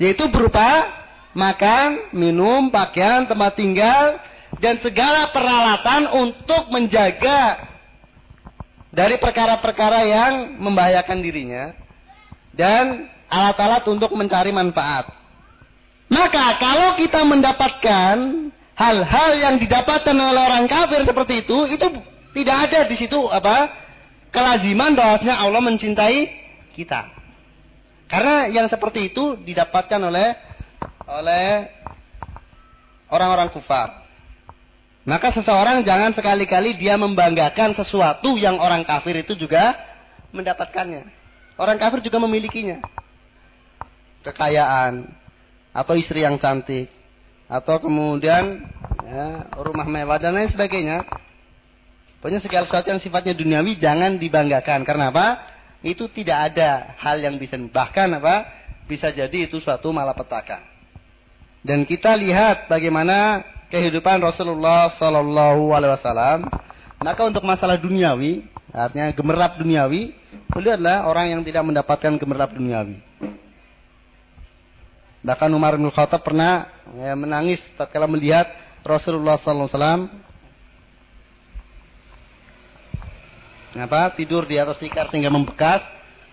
Yaitu berupa makan, minum, pakaian, tempat tinggal, dan segala peralatan untuk menjaga dari perkara-perkara yang membahayakan dirinya dan alat-alat untuk mencari manfaat. Maka kalau kita mendapatkan hal-hal yang didapatkan oleh orang kafir seperti itu, itu tidak ada di situ apa kelaziman bahwasanya Allah mencintai kita. Karena yang seperti itu didapatkan oleh oleh orang-orang kufar. Maka seseorang jangan sekali-kali dia membanggakan sesuatu yang orang kafir itu juga mendapatkannya. Orang kafir juga memilikinya. Kekayaan atau istri yang cantik atau kemudian ya, rumah mewah dan lain sebagainya. Pokoknya segala sesuatu yang sifatnya duniawi jangan dibanggakan. Karena apa? itu tidak ada hal yang bisa bahkan apa bisa jadi itu suatu malapetaka. Dan kita lihat bagaimana kehidupan Rasulullah Sallallahu Alaihi Wasallam. Maka untuk masalah duniawi, artinya gemerlap duniawi, beliau adalah orang yang tidak mendapatkan gemerlap duniawi. Bahkan Umar bin Khattab pernah ya, menangis tatkala melihat Rasulullah Sallallahu apa tidur di atas tikar sehingga membekas.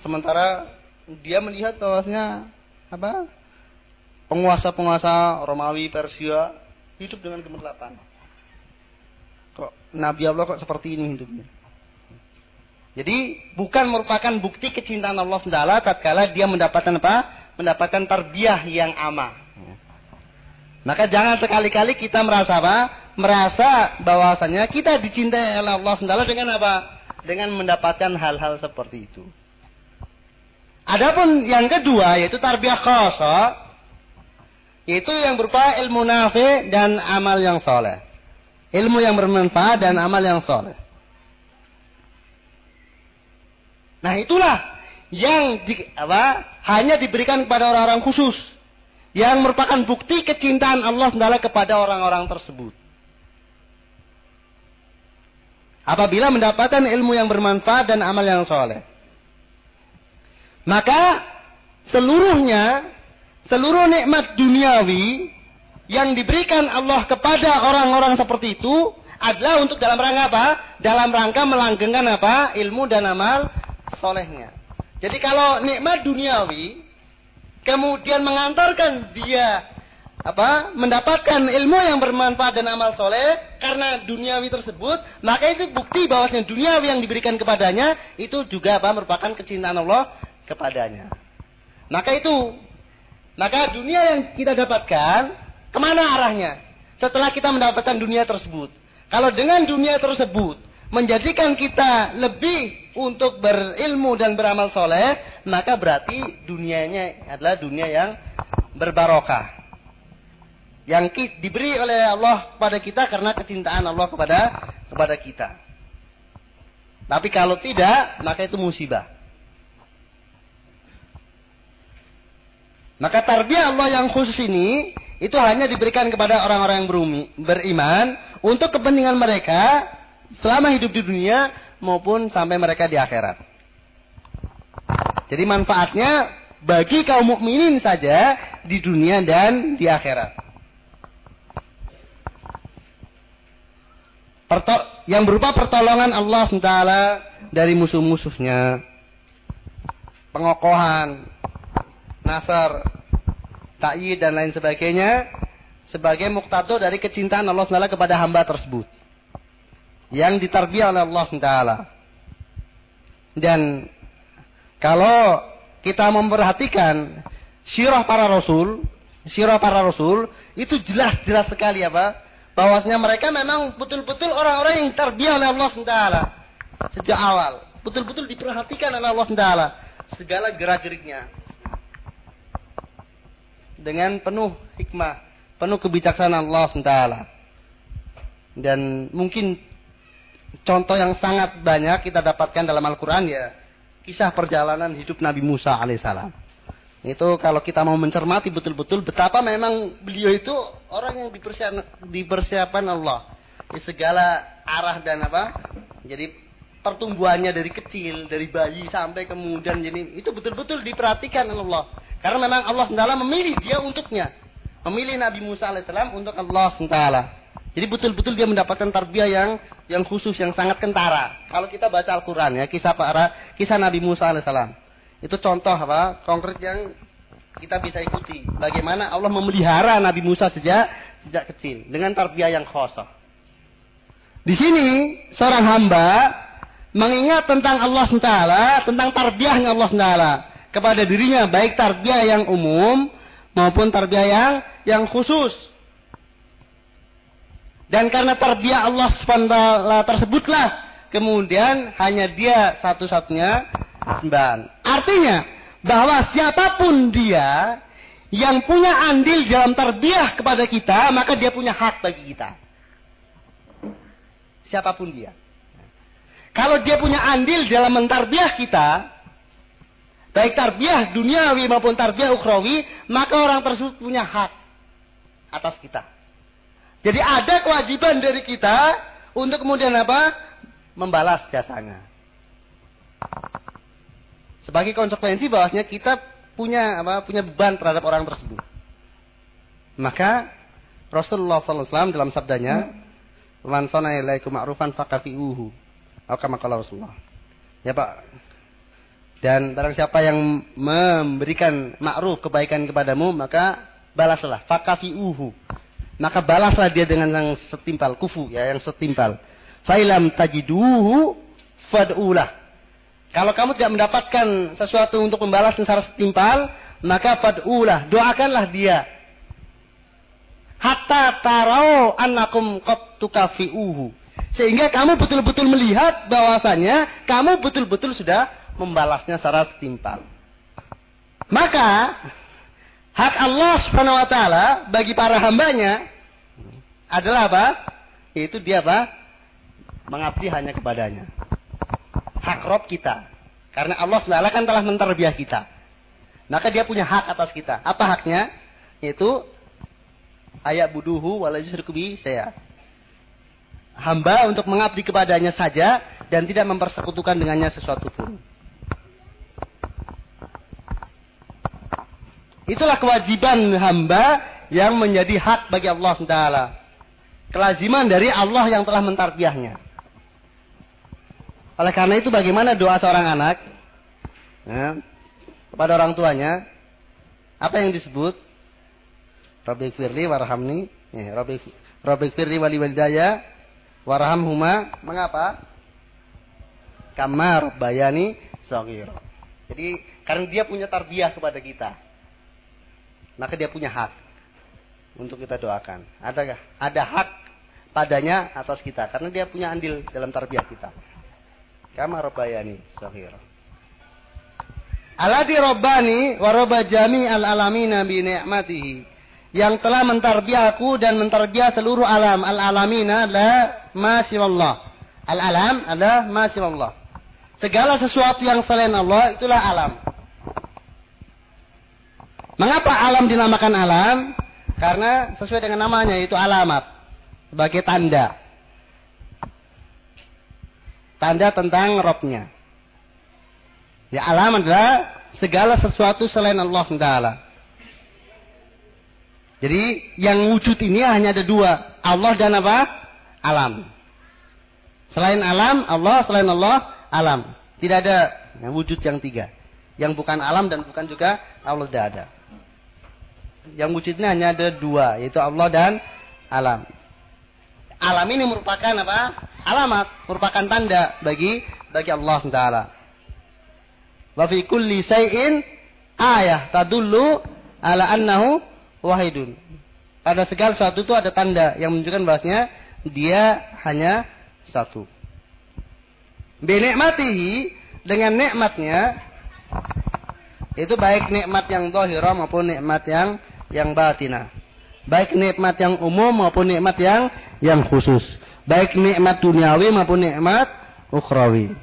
Sementara dia melihat bahwasanya apa penguasa-penguasa Romawi Persia hidup dengan gemerlapan kok Nabi Allah kok seperti ini hidupnya? Jadi bukan merupakan bukti kecintaan Allah SWT tatkala dia mendapatkan apa? Mendapatkan tarbiyah yang ama. Maka jangan sekali-kali kita merasa apa? Merasa bahwasanya kita dicintai oleh Allah SWT dengan apa? Dengan mendapatkan hal-hal seperti itu. Adapun yang kedua yaitu tarbiyah khosa yaitu yang berupa ilmu nafi dan amal yang soleh. Ilmu yang bermanfaat dan amal yang soleh. Nah itulah yang di, apa, hanya diberikan kepada orang-orang khusus. Yang merupakan bukti kecintaan Allah Taala kepada orang-orang tersebut. Apabila mendapatkan ilmu yang bermanfaat dan amal yang soleh. Maka seluruhnya, seluruh nikmat duniawi yang diberikan Allah kepada orang-orang seperti itu adalah untuk dalam rangka apa? Dalam rangka melanggengkan apa? Ilmu dan amal solehnya. Jadi kalau nikmat duniawi kemudian mengantarkan dia apa mendapatkan ilmu yang bermanfaat dan amal soleh karena duniawi tersebut maka itu bukti bahwasanya duniawi yang diberikan kepadanya itu juga apa merupakan kecintaan Allah kepadanya. Maka itu maka dunia yang kita dapatkan ke mana arahnya setelah kita mendapatkan dunia tersebut? Kalau dengan dunia tersebut menjadikan kita lebih untuk berilmu dan beramal soleh, maka berarti dunianya adalah dunia yang berbarokah. Yang diberi oleh Allah kepada kita karena kecintaan Allah kepada kepada kita. Tapi kalau tidak, maka itu musibah. Maka tarbiyah Allah yang khusus ini itu hanya diberikan kepada orang-orang yang beriman untuk kepentingan mereka selama hidup di dunia maupun sampai mereka di akhirat. Jadi manfaatnya bagi kaum mukminin saja di dunia dan di akhirat. Yang berupa pertolongan Allah SWT dari musuh-musuhnya. Pengokohan, nasar, ta'yid dan lain sebagainya. Sebagai muktado dari kecintaan Allah SWT kepada hamba tersebut yang ditarbiah oleh Allah Taala. Dan kalau kita memperhatikan sirah para rasul, sirah para rasul itu jelas-jelas sekali apa? Bahwasanya mereka memang betul-betul orang-orang yang terbiah oleh Allah Taala sejak awal, betul-betul diperhatikan oleh Allah Taala segala gerak-geriknya dengan penuh hikmah, penuh kebijaksanaan Allah Taala. Dan mungkin contoh yang sangat banyak kita dapatkan dalam Al-Quran ya kisah perjalanan hidup Nabi Musa alaihissalam. Itu kalau kita mau mencermati betul-betul betapa memang beliau itu orang yang dipersiapkan, dipersiapkan Allah di segala arah dan apa. Jadi pertumbuhannya dari kecil, dari bayi sampai kemudian jadi itu betul-betul diperhatikan oleh Allah. Karena memang Allah Taala memilih dia untuknya. Memilih Nabi Musa alaihissalam untuk Allah Taala. Jadi betul-betul dia mendapatkan tarbiyah yang yang khusus yang sangat kentara. Kalau kita baca Al-Qur'an ya, kisah para kisah Nabi Musa alaihissalam. Itu contoh apa? Konkret yang kita bisa ikuti. Bagaimana Allah memelihara Nabi Musa sejak sejak kecil dengan tarbiyah yang khusus. Di sini seorang hamba mengingat tentang Allah Taala, tentang tarbiyahnya Allah Taala kepada dirinya baik tarbiyah yang umum maupun tarbiyah yang yang khusus dan karena terbiak Allah SWT tersebutlah kemudian hanya dia satu-satunya sembahan. Artinya bahwa siapa pun dia yang punya andil dalam terbiah kepada kita, maka dia punya hak bagi kita. Siapa pun dia. Kalau dia punya andil dalam mentarbiah kita, baik tarbiah duniawi maupun tarbiah ukhrawi, maka orang tersebut punya hak atas kita. Jadi ada kewajiban dari kita untuk kemudian apa? Membalas jasanya. Sebagai konsekuensi bahwasanya kita punya apa? Punya beban terhadap orang tersebut. Maka Rasulullah SAW dalam sabdanya, "Man sana ilaikum ma'rufan fakafi'uhu." Rasulullah. Ya Pak. Dan barang siapa yang memberikan ma'ruf kebaikan kepadamu, maka balaslah. Fakafi'uhu maka balaslah dia dengan yang setimpal kufu ya yang setimpal failam tajiduhu fad'ulah Kalau kamu tidak mendapatkan sesuatu untuk membalas secara setimpal, maka fad'ulah, doakanlah dia. Hatta tarau annakum qad tukafi'uhu. Sehingga kamu betul-betul melihat bahwasanya kamu betul-betul sudah membalasnya secara setimpal. Maka hak Allah Subhanahu wa taala bagi para hambanya adalah apa? Yaitu dia apa? Mengabdi hanya kepadanya hak rob kita. Karena Allah SWT kan telah menterbiah kita. Maka dia punya hak atas kita. Apa haknya? Yaitu ayat buduhu walajusrukubi saya. Hamba untuk mengabdi kepadanya saja dan tidak mempersekutukan dengannya sesuatu pun. Itulah kewajiban hamba yang menjadi hak bagi Allah SWT. Kelaziman dari Allah yang telah mentarbiahnya. Oleh karena itu bagaimana doa seorang anak ya, kepada orang tuanya? Apa yang disebut? Rabbi firli warhamni. Ya, Rabbi, Rabbi firli wali walidaya warhamhuma. Mengapa? Kamar bayani sogir. Jadi karena dia punya tarbiyah kepada kita. Maka dia punya hak untuk kita doakan. Ada ada hak padanya atas kita karena dia punya andil dalam tarbiyah kita. Kama rabbayani sahira. Aladi robbani wa robba al alamina bi ni'matihi. Yang telah mentarbiahku dan mentarbiah seluruh alam. Al alamina adalah masih Allah. Al alam adalah masih Allah. Segala sesuatu yang selain Allah itulah alam. Mengapa alam dinamakan alam? Karena sesuai dengan namanya itu alamat. Sebagai tanda tanda tentang robnya. Ya alam adalah segala sesuatu selain Allah Taala. Jadi yang wujud ini hanya ada dua, Allah dan apa? Alam. Selain alam, Allah, selain Allah, alam. Tidak ada wujud yang tiga. Yang bukan alam dan bukan juga Allah tidak ada. Yang wujudnya hanya ada dua, yaitu Allah dan alam alam ini merupakan apa? Alamat, merupakan tanda bagi bagi Allah Taala. Wa fi kulli ayah tadullu ala annahu wahidun. Pada segala sesuatu itu ada tanda yang menunjukkan bahasnya dia hanya satu. Binikmatihi dengan nikmatnya itu baik nikmat yang zahirah maupun nikmat yang yang batinah. Baik nikmat yang umum maupun nikmat yang yang khusus. Baik nikmat duniawi maupun nikmat ukhrawi.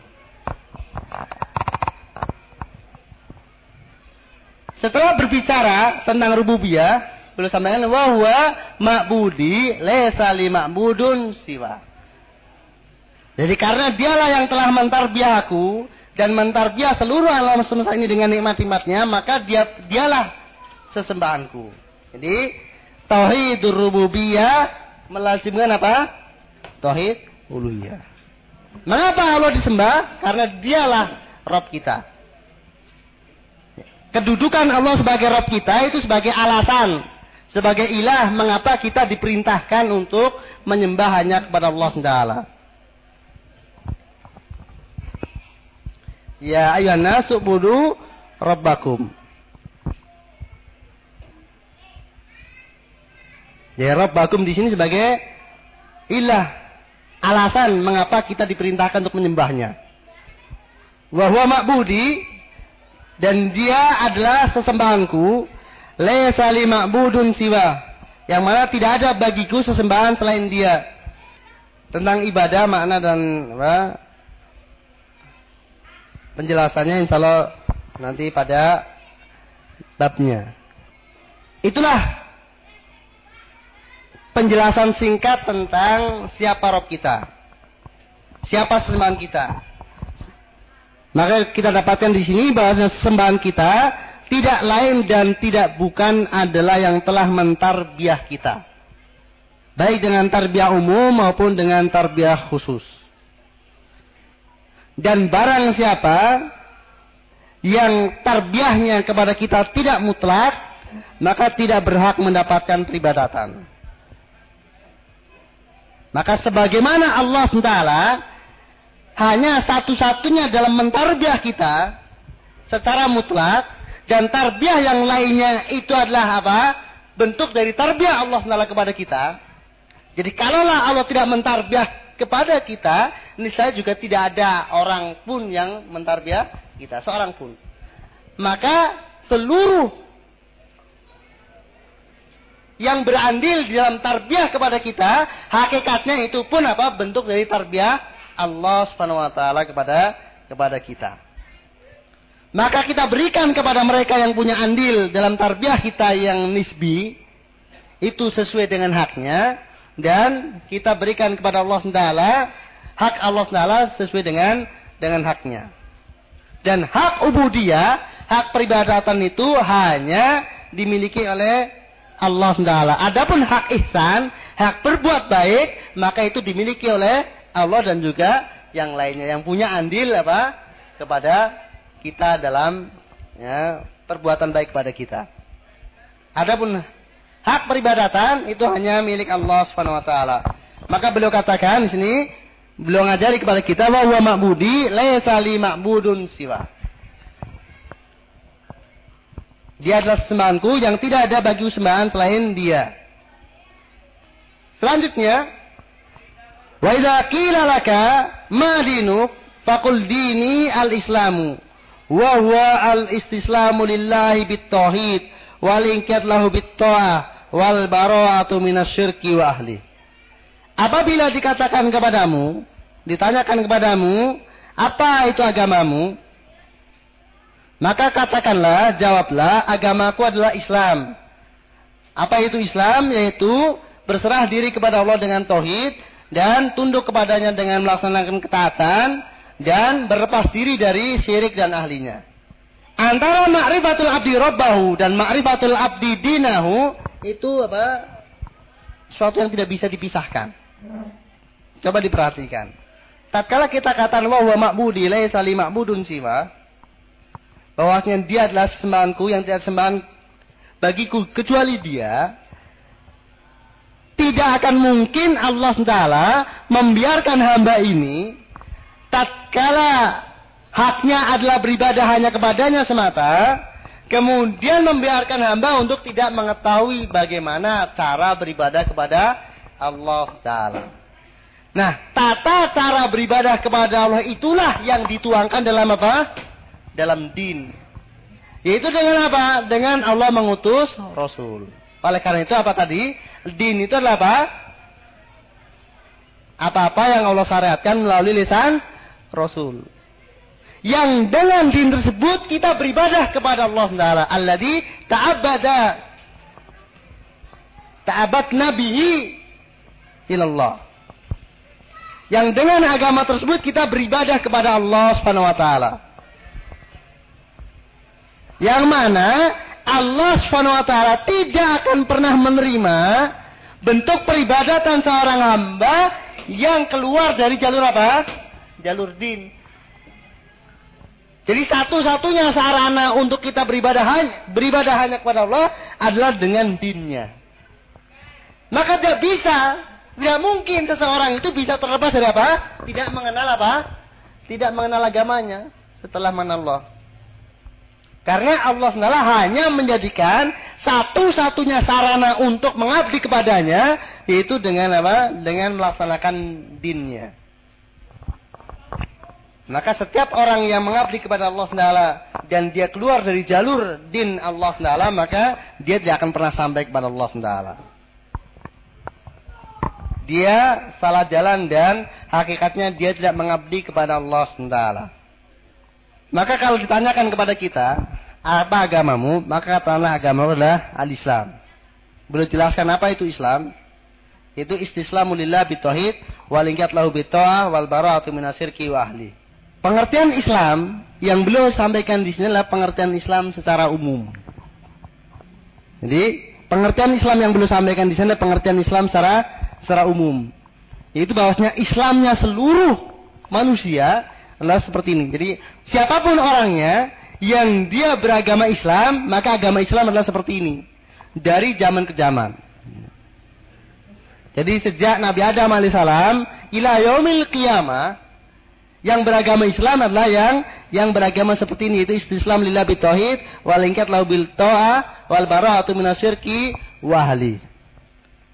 Setelah berbicara tentang rububiyah, beliau sampaikan bahwa ma'budi laysa li ma'budun siwa. Jadi karena dialah yang telah mentarbiah aku dan mentarbiah seluruh alam semesta ini dengan nikmat-nikmatnya, maka dia dialah sesembahanku. Jadi tauhidur rububiyah melazimkan apa? Tauhid uluhiyah. Mengapa Allah disembah? Karena dialah Rob kita. Kedudukan Allah sebagai Rob kita itu sebagai alasan, sebagai ilah mengapa kita diperintahkan untuk menyembah hanya kepada Allah Taala. Ya ayuhan nasu budu rabbakum. Ya Rabbakum di sini sebagai ilah alasan mengapa kita diperintahkan untuk menyembahnya. Wahwa ma'budi dan dia adalah sesembahanku laisa li ma'budun siwa yang mana tidak ada bagiku sesembahan selain dia. Tentang ibadah makna dan? Penjelasannya insya Allah nanti pada babnya. Itulah penjelasan singkat tentang siapa Rob kita. Siapa sesembahan kita. Maka kita dapatkan di sini bahwa sesembahan kita tidak lain dan tidak bukan adalah yang telah mentarbiah kita. Baik dengan tarbiyah umum maupun dengan tarbiyah khusus. Dan barang siapa yang tarbiyahnya kepada kita tidak mutlak, maka tidak berhak mendapatkan peribadatan. Maka sebagaimana Allah SWT hanya satu-satunya dalam mentarbiah kita secara mutlak dan tarbiyah yang lainnya itu adalah apa? Bentuk dari tarbiyah Allah Taala kepada kita. Jadi kalaulah Allah tidak mentarbiah kepada kita, ini saya juga tidak ada orang pun yang mentarbiah kita, seorang pun. Maka seluruh yang berandil di dalam tarbiyah kepada kita, hakikatnya itu pun apa? Bentuk dari tarbiyah Allah Subhanahu wa taala kepada kepada kita. Maka kita berikan kepada mereka yang punya andil dalam tarbiyah kita yang nisbi itu sesuai dengan haknya dan kita berikan kepada Allah Taala hak Allah Taala sesuai dengan dengan haknya. Dan hak ubudiyah, hak peribadatan itu hanya dimiliki oleh Allah Taala. Adapun hak ihsan, hak berbuat baik, maka itu dimiliki oleh Allah dan juga yang lainnya yang punya andil apa kepada kita dalam ya, perbuatan baik kepada kita. Adapun hak peribadatan itu hanya milik Allah Subhanahu wa taala. Maka beliau katakan di sini beliau ngajari kepada kita bahwa ma'budi laisa li ma'budun siwa. Dia adalah sembahanku yang tidak ada bagi sembahan selain dia. Selanjutnya, wa idza qila laka ma dinuk faqul dini al-islamu wa huwa al-istislamu lillahi bit-tauhid wal inqiyad lahu bit-ta'ah wal bara'atu minasyirki wa ahli. Apabila dikatakan kepadamu, ditanyakan kepadamu, apa itu agamamu? Maka katakanlah, jawablah, agamaku adalah Islam. Apa itu Islam? Yaitu berserah diri kepada Allah dengan tauhid dan tunduk kepadanya dengan melaksanakan ketaatan dan berlepas diri dari syirik dan ahlinya. Antara ma'rifatul abdi rabbahu dan ma'rifatul abdi dinahu itu apa? Suatu yang tidak bisa dipisahkan. Coba diperhatikan. Tatkala kita katakan wa ma'budi laisa li ma'budun siwa, bahwasanya dia adalah sembahanku yang tidak sembahan bagiku kecuali dia tidak akan mungkin Allah Taala membiarkan hamba ini tatkala haknya adalah beribadah hanya kepadanya semata kemudian membiarkan hamba untuk tidak mengetahui bagaimana cara beribadah kepada Allah Taala. Nah, tata cara beribadah kepada Allah itulah yang dituangkan dalam apa? dalam din. Yaitu dengan apa? Dengan Allah mengutus Rasul. Oleh karena itu apa tadi? Din itu adalah apa? Apa-apa yang Allah syariatkan melalui lisan Rasul. Yang dengan din tersebut kita beribadah kepada Allah Taala. Alladzi ta'abbada ta'abad nabihi ilallah. Yang dengan agama tersebut kita beribadah kepada Allah Subhanahu wa taala. Yang mana Allah SWT tidak akan pernah menerima bentuk peribadatan seorang hamba yang keluar dari jalur apa? Jalur din. Jadi satu-satunya sarana untuk kita beribadah hanya, beribadah hanya kepada Allah adalah dengan dinnya. Maka tidak bisa, tidak mungkin seseorang itu bisa terlepas dari apa? Tidak mengenal apa? Tidak mengenal agamanya setelah mengenal Allah. Karena Allah SWT hanya menjadikan satu-satunya sarana untuk mengabdi kepadanya, yaitu dengan apa? Dengan melaksanakan dinnya. Maka setiap orang yang mengabdi kepada Allah SWT dan dia keluar dari jalur din Allah SWT, maka dia tidak akan pernah sampai kepada Allah SWT. Dia salah jalan dan hakikatnya dia tidak mengabdi kepada Allah SWT. Maka kalau ditanyakan kepada kita, apa agamamu? Maka katakanlah agama adalah al-Islam. Boleh jelaskan apa itu Islam? Itu istislamu lillah bitauhid wal ingkat lahu bitta'ah wal minasirki wa. Pengertian Islam yang beliau sampaikan di sini adalah pengertian Islam secara umum. Jadi, pengertian Islam yang beliau sampaikan di sini adalah pengertian Islam secara secara umum. Yaitu bahwasanya Islamnya seluruh manusia adalah seperti ini. Jadi siapa pun orangnya yang dia beragama Islam, maka agama Islam adalah seperti ini. Dari zaman ke zaman. Jadi sejak Nabi Adam alaihissalam ila yaumil qiyamah Yang beragama Islam adalah yang yang beragama seperti ini itu istislam lillah bitauhid wal ingkat lau bil ta'a wal bara'atu minasyirki wahli.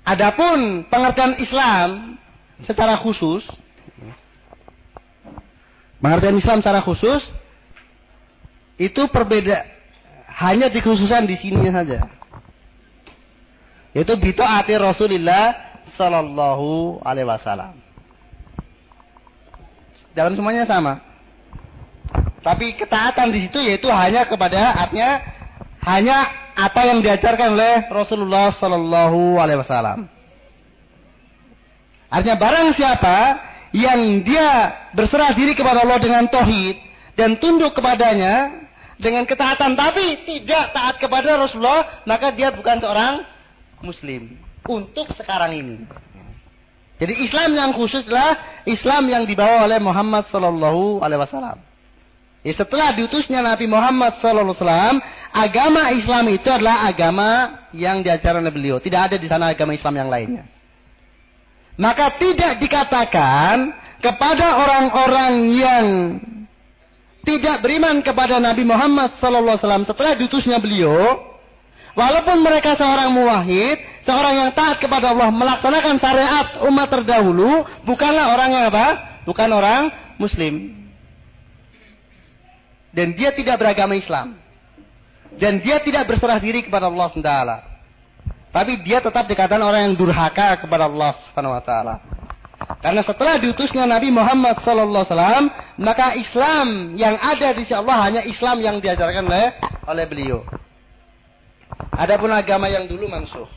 Adapun pengertian Islam secara khusus pengertian Islam secara khusus itu perbeda hanya dikhususan di sini saja. Yaitu bitaati Rasulullah sallallahu alaihi wasallam. Dalam semuanya sama. Tapi ketaatan di situ yaitu hanya kepada artinya hanya apa yang diajarkan oleh Rasulullah sallallahu alaihi wasallam. Artinya barang siapa yang dia berserah diri kepada Allah dengan tauhid dan tunduk kepadanya dengan ketaatan tapi tidak taat kepada Rasulullah, maka dia bukan seorang muslim untuk sekarang ini. Jadi Islam yang khusus adalah Islam yang dibawa oleh Muhammad Sallallahu Alaihi Wasallam. Ya, setelah diutusnya Nabi Muhammad Sallallahu Alaihi Wasallam, agama Islam itu adalah agama yang diajarkan oleh beliau. Tidak ada di sana agama Islam yang lainnya. Maka tidak dikatakan kepada orang-orang yang tidak beriman kepada Nabi Muhammad Sallallahu Alaihi setelah diutusnya beliau, Walaupun mereka seorang muwahid, seorang yang taat kepada Allah, melaksanakan syariat umat terdahulu, bukanlah orang yang apa? Bukan orang muslim. Dan dia tidak beragama Islam. Dan dia tidak berserah diri kepada Allah SWT. Tapi dia tetap dikatakan orang yang durhaka kepada Allah SWT. Karena setelah diutusnya Nabi Muhammad SAW, maka Islam yang ada di sisi Allah hanya Islam yang diajarkan oleh, oleh beliau. Adapun agama yang dulu mansuh.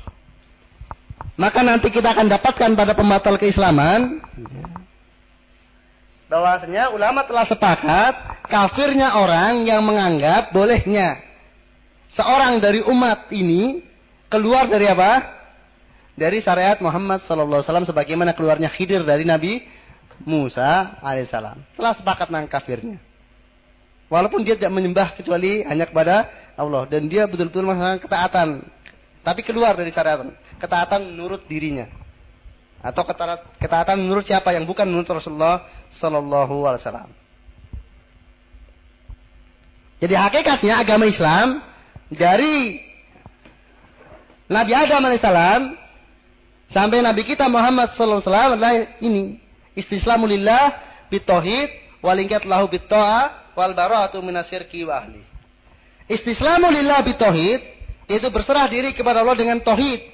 Maka nanti kita akan dapatkan pada pembatal keislaman bahwasanya ulama telah sepakat kafirnya orang yang menganggap bolehnya seorang dari umat ini keluar dari apa? Dari syariat Muhammad sallallahu alaihi wasallam sebagaimana keluarnya Khidir dari Nabi Musa alaihissalam. Telah sepakat nang kafirnya. Walaupun dia tidak menyembah kecuali hanya kepada Allah. Dan dia betul-betul melaksanakan ketaatan. Tapi keluar dari syariat ketaatan menurut dirinya. Atau ketaatan menurut siapa yang bukan menurut Rasulullah Sallallahu Alaihi Wasallam. Jadi hakikatnya agama Islam dari Nabi Adam alaihissalam sampai Nabi kita Muhammad sallallahu alaihi wasallam adalah ini. Istislamulillah bitohid walingkat lahu bitoa wal bara'atu minasyirki wa. Istislamu lillah bitauhid itu berserah diri kepada Allah dengan tauhid.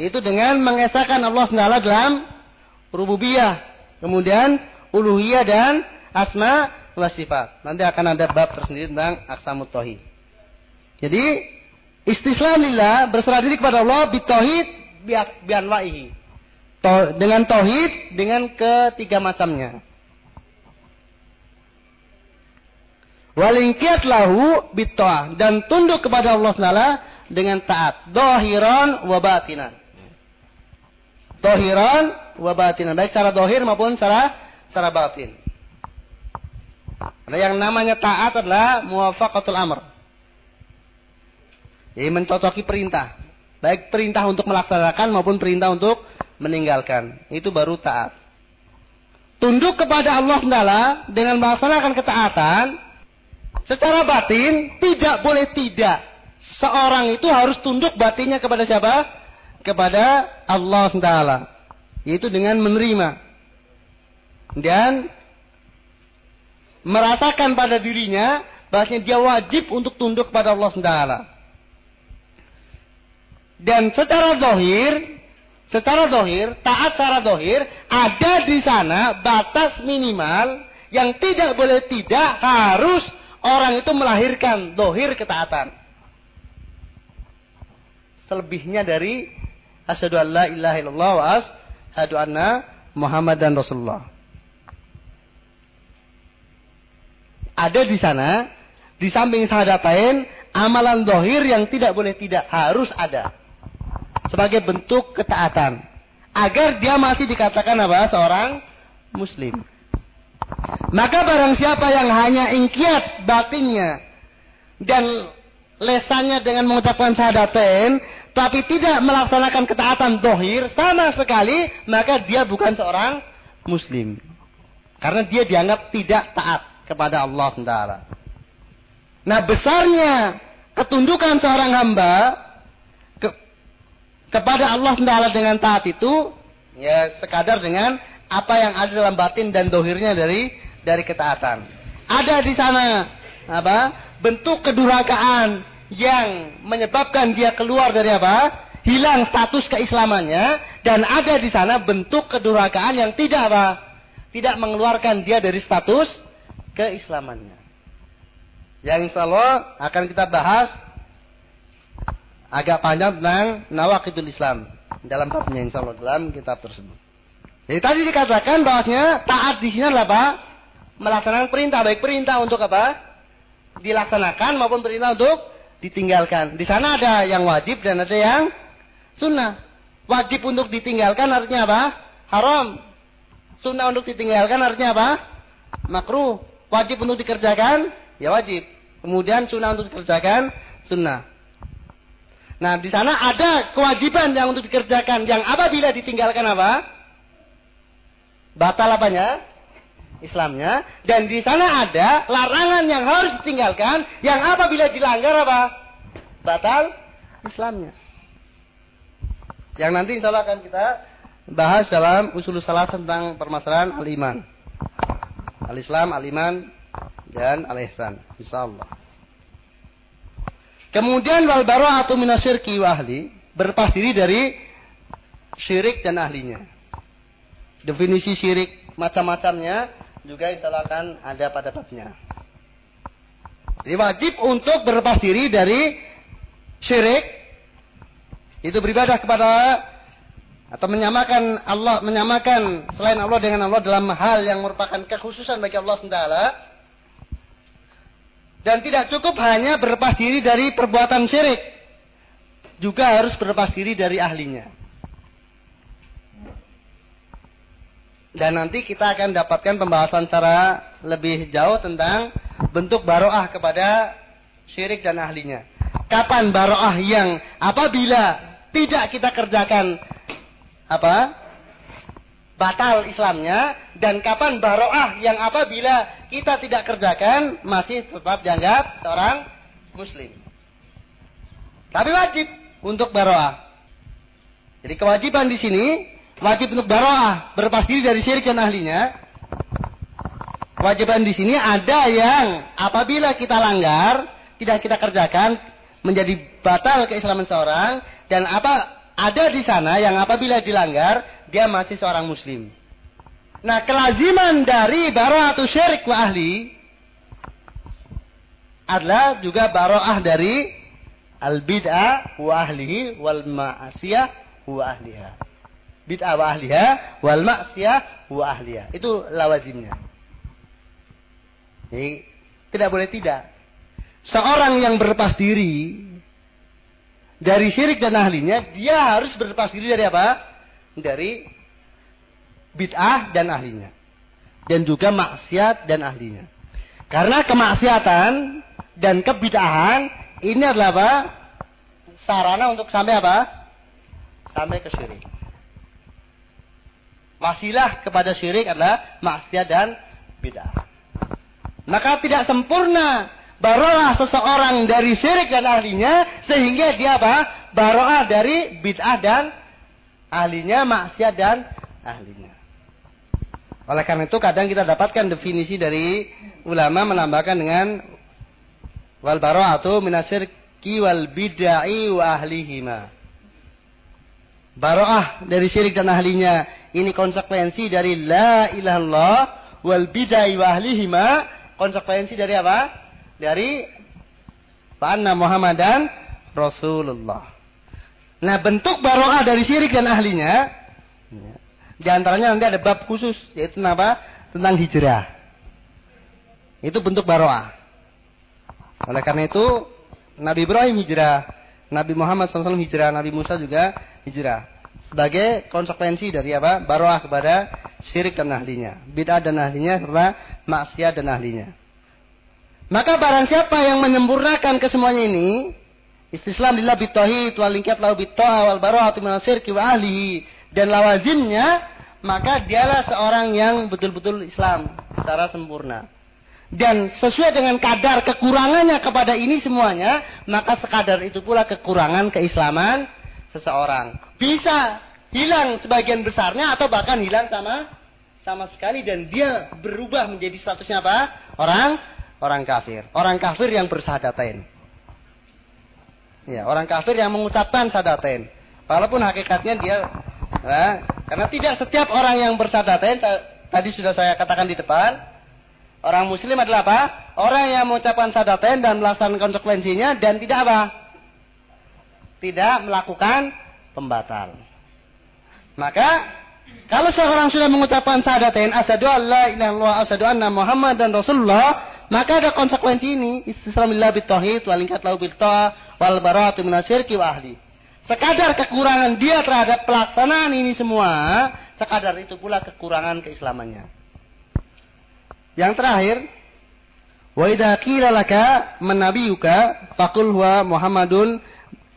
Itu dengan mengesahkan Allah Taala dalam rububiyah, kemudian uluhiyah dan asma wa sifat. Nanti akan ada bab tersendiri tentang aksamut tauhid. Jadi istislam lillah berserah diri kepada Allah bitauhid bianwaihi. Dengan tauhid dengan ketiga macamnya. Walingkiat lahu bitoah dan tunduk kepada Allah Taala dengan taat. Dohiran wa batinan. Dohiran wa batinan. Baik secara dohir maupun secara secara batin. Nah, yang namanya taat adalah muwafaqatul amr. Jadi mencocoki perintah. Baik perintah untuk melaksanakan maupun perintah untuk meninggalkan. Itu baru taat. Tunduk kepada Allah Taala dengan melaksanakan ketaatan Secara batin tidak boleh tidak. Seorang itu harus tunduk batinnya kepada siapa? Kepada Allah SWT. Yaitu dengan menerima. Dan merasakan pada dirinya bahasanya dia wajib untuk tunduk kepada Allah SWT. Dan secara dohir, secara dohir, taat secara dohir, ada di sana batas minimal yang tidak boleh tidak harus Orang itu melahirkan dohir ketaatan. Selebihnya dari asyhadu an la ilaha illallah wa asyhadu anna Muhammadan Rasulullah. Ada di sana, di samping syahadatain, amalan dohir yang tidak boleh tidak harus ada. Sebagai bentuk ketaatan. Agar dia masih dikatakan apa? Seorang muslim. Maka barang siapa yang hanya ingkiat batinnya dan lesannya dengan mengucapkan syahadatain tapi tidak melaksanakan ketaatan dohir sama sekali maka dia bukan seorang muslim. Karena dia dianggap tidak taat kepada Allah Taala. Nah besarnya ketundukan seorang hamba ke, kepada Allah Taala dengan taat itu ya sekadar dengan apa yang ada dalam batin dan dohirnya dari dari ketaatan. Ada di sana apa bentuk kedurhakaan yang menyebabkan dia keluar dari apa hilang status keislamannya dan ada di sana bentuk kedurhakaan yang tidak apa tidak mengeluarkan dia dari status keislamannya. Yang insya Allah akan kita bahas agak panjang tentang nawakidul Islam dalam babnya insya Allah dalam kitab tersebut. Jadi tadi dikatakan bahwasanya taat di sini adalah apa? Melaksanakan perintah baik perintah untuk apa? Dilaksanakan maupun perintah untuk ditinggalkan. Di sana ada yang wajib dan ada yang sunnah. Wajib untuk ditinggalkan artinya apa? Haram. Sunnah untuk ditinggalkan artinya apa? Makruh. Wajib untuk dikerjakan? Ya wajib. Kemudian sunnah untuk dikerjakan? Sunnah. Nah, di sana ada kewajiban yang untuk dikerjakan. Yang apabila ditinggalkan apa? Batal apanya? Islamnya. Dan di sana ada larangan yang harus ditinggalkan. Yang apabila dilanggar apa? Batal Islamnya. Yang nanti insya Allah akan kita bahas dalam usul salah tentang permasalahan al-iman. Al-Islam, al-iman, dan al-ihsan. Insyaallah. Kemudian wal bara'atu minasyirki wa ahli, dari syirik dan ahlinya. Definisi syirik macam-macamnya juga insya Allah akan ada pada babnya. Jadi wajib untuk berlepas diri dari syirik. Itu beribadah kepada atau menyamakan Allah menyamakan selain Allah dengan Allah dalam hal yang merupakan kekhususan bagi Allah Taala. Dan tidak cukup hanya berlepas diri dari perbuatan syirik juga harus berlepas diri dari ahlinya dan nanti kita akan dapatkan pembahasan secara lebih jauh tentang bentuk baroah kepada syirik dan ahlinya kapan baroah yang apabila tidak kita kerjakan apa? Batal Islamnya dan kapan baroah yang apabila kita tidak kerjakan masih tetap dianggap seorang muslim. Tapi wajib untuk baroah. Jadi kewajiban di sini wajib untuk baroah berlepas diri dari syirik dan ahlinya. Kewajiban di sini ada yang apabila kita langgar tidak kita kerjakan menjadi batal keislaman seorang dan apa ada di sana yang apabila dilanggar dia masih seorang muslim. Nah, kelaziman dari baro'atu syirik wa ahli adalah juga baro'ah dari al-bid'ah wa ahlihi wal ma'asiyah wa ahliha. Bid'ah wa ahliha wal ma'asiyah wa ahliha. Itu lawazimnya. Jadi, tidak boleh tidak. Seorang yang berlepas diri dari syirik dan ahlinya, dia harus berlepas diri dari apa? Dari bid'ah dan ahlinya. Dan juga maksiat dan ahlinya. Karena kemaksiatan dan kebid'ahan ini adalah apa? Sarana untuk sampai apa? Sampai ke syirik. Wasilah kepada syirik adalah maksiat dan bid'ah. Maka tidak sempurna baroah seseorang dari syirik dan ahlinya sehingga dia apa? Baroah dari bid'ah dan ahlinya, maksiat dan ahlinya. Oleh karena itu kadang kita dapatkan definisi dari ulama menambahkan dengan wal atau ki wal bid'ai wa ahlihima. Baroah dari syirik dan ahlinya ini konsekuensi dari la ilaha illallah wal bid'ai wa ahlihima konsekuensi dari apa? dari Muhammad Muhammadan Rasulullah. Nah bentuk baroah dari syirik dan ahlinya, di antaranya nanti ada bab khusus yaitu apa? Tentang hijrah. Itu bentuk baroah. Oleh karena itu Nabi Ibrahim hijrah, Nabi Muhammad SAW hijrah, Nabi Musa juga hijrah. Sebagai konsekuensi dari apa? Baroah kepada syirik dan ahlinya. Bid'ah dan ahlinya serta maksiat dan ahlinya. Maka barang siapa yang menyempurnakan kesemuanya ini, istislam lillah bitauhid wal ingkiyat lahu bitta'a wal bara'atu minasirki wa ahlihi dan lawazimnya maka dialah seorang yang betul-betul Islam secara sempurna. Dan sesuai dengan kadar kekurangannya kepada ini semuanya, maka sekadar itu pula kekurangan keislaman seseorang. Bisa hilang sebagian besarnya atau bahkan hilang sama sama sekali dan dia berubah menjadi statusnya apa? Orang orang kafir. Orang kafir yang bersahadatain. Ya, orang kafir yang mengucapkan sadatain. Walaupun hakikatnya dia ya, karena tidak setiap orang yang bersadatain tadi sudah saya katakan di depan, orang muslim adalah apa? Orang yang mengucapkan sadatain dan melaksanakan konsekuensinya dan tidak apa? Tidak melakukan pembatal. Maka kalau seorang sudah mengucapkan syahadatain asyhadu alla ilaha illallah asyhadu anna Muhammad dan Rasulullah, maka ada konsekuensi ini, istislamillah bitauhid wal ingkat lahu bil wal baratu minasyirki wa ahli. Sekadar kekurangan dia terhadap pelaksanaan ini semua, sekadar itu pula kekurangan keislamannya. Yang terakhir, wa idza qila laka man nabiyuka faqul huwa Muhammadun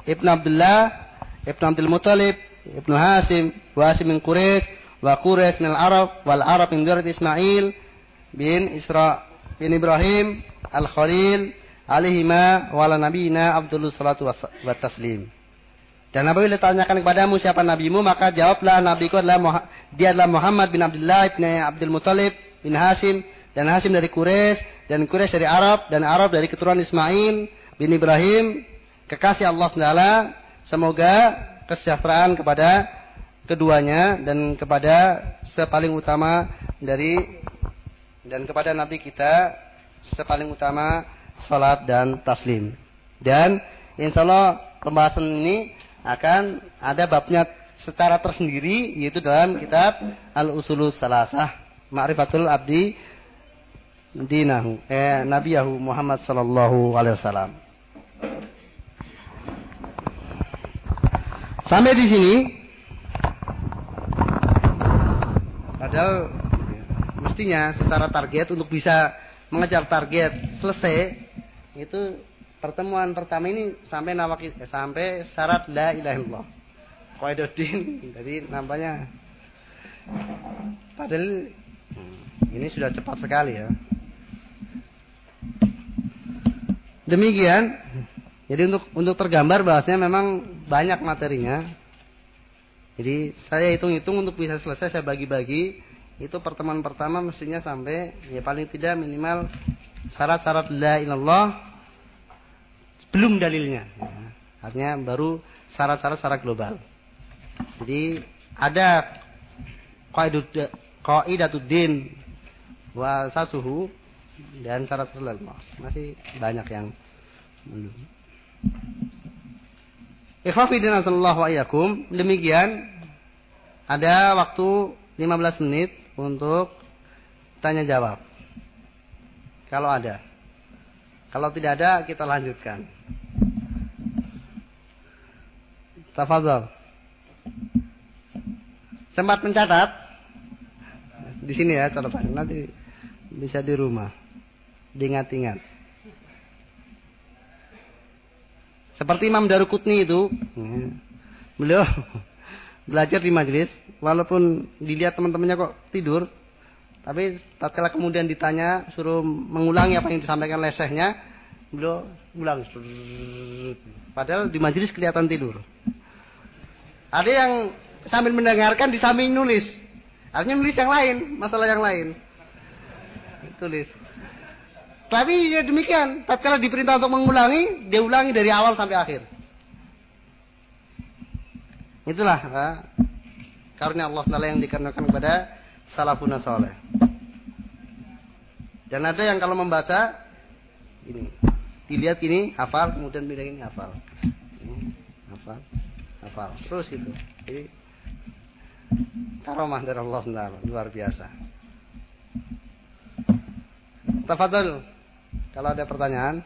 ibnu Abdullah ibnu Abdul Muthalib ibnu Hasim wa Hasim min Quraisy wa Quraisy min Arab wal Arab min dzurriyyat Ismail bin Isra bin Ibrahim al-Khalil alaihima wala nabiyina Abdullah salatu wa taslim. Dan apabila ditanyakan kepadamu siapa nabimu, maka jawablah nabiku adalah dia adalah Muhammad bin Abdullah bin Abdul Muthalib bin Hasim dan Hasim dari Quraisy dan Quraisy dari Arab dan Arab dari keturunan Ismail bin Ibrahim kekasih Allah Taala semoga kesejahteraan kepada keduanya dan kepada sepaling utama dari dan kepada Nabi kita sepaling utama salat dan taslim. Dan insya Allah pembahasan ini akan ada babnya secara tersendiri yaitu dalam kitab Al-Usulus Salasah Ma'rifatul Abdi Dinahu eh Nabiyahu Muhammad sallallahu alaihi wasallam. Sampai di sini padahal mestinya secara target untuk bisa mengejar target selesai itu pertemuan pertama ini sampai nawaki, eh, sampai syarat la ilaha illallah. Qaiduddin jadi nampaknya padahal hmm, ini sudah cepat sekali ya. Demikian. Jadi untuk untuk tergambar bahasnya memang banyak materinya. Jadi saya hitung-hitung untuk bisa selesai saya bagi-bagi itu pertemuan pertama mestinya sampai ya paling tidak minimal syarat-syarat la ilallah belum dalilnya. Ya. Artinya baru syarat-syarat secara global. Jadi ada qaidatuddin wa sasuhu dan syarat-syarat masih banyak yang belum. Ikhwafidina sallallahu ayakum. Demikian ada waktu 15 menit untuk tanya jawab. Kalau ada. Kalau tidak ada, kita lanjutkan. Tafadhol. Sempat mencatat? Di sini ya catatan. Nanti bisa di rumah. Diingat-ingat. Seperti Imam Darukutni itu, ya, beliau belajar di majelis, walaupun dilihat teman-temannya kok tidur, tapi tatkala kemudian ditanya suruh mengulangi apa yang disampaikan lesehnya, beliau ulang. Padahal di majelis kelihatan tidur. Ada yang sambil mendengarkan di samping nulis. Artinya nulis yang lain, masalah yang lain. Tulis. Tapi ya demikian, tatkala diperintah untuk mengulangi, dia ulangi dari awal sampai akhir. Itulah ha, karunia Allah Taala yang dikarenakan kepada salafun saleh. Dan ada yang kalau membaca ini, dilihat ini hafal, kemudian bilang ini hafal. Ini hafal, hafal. Terus gitu. Jadi karomah dari Allah Taala luar biasa. Tafadhol. Kalau ada pertanyaan.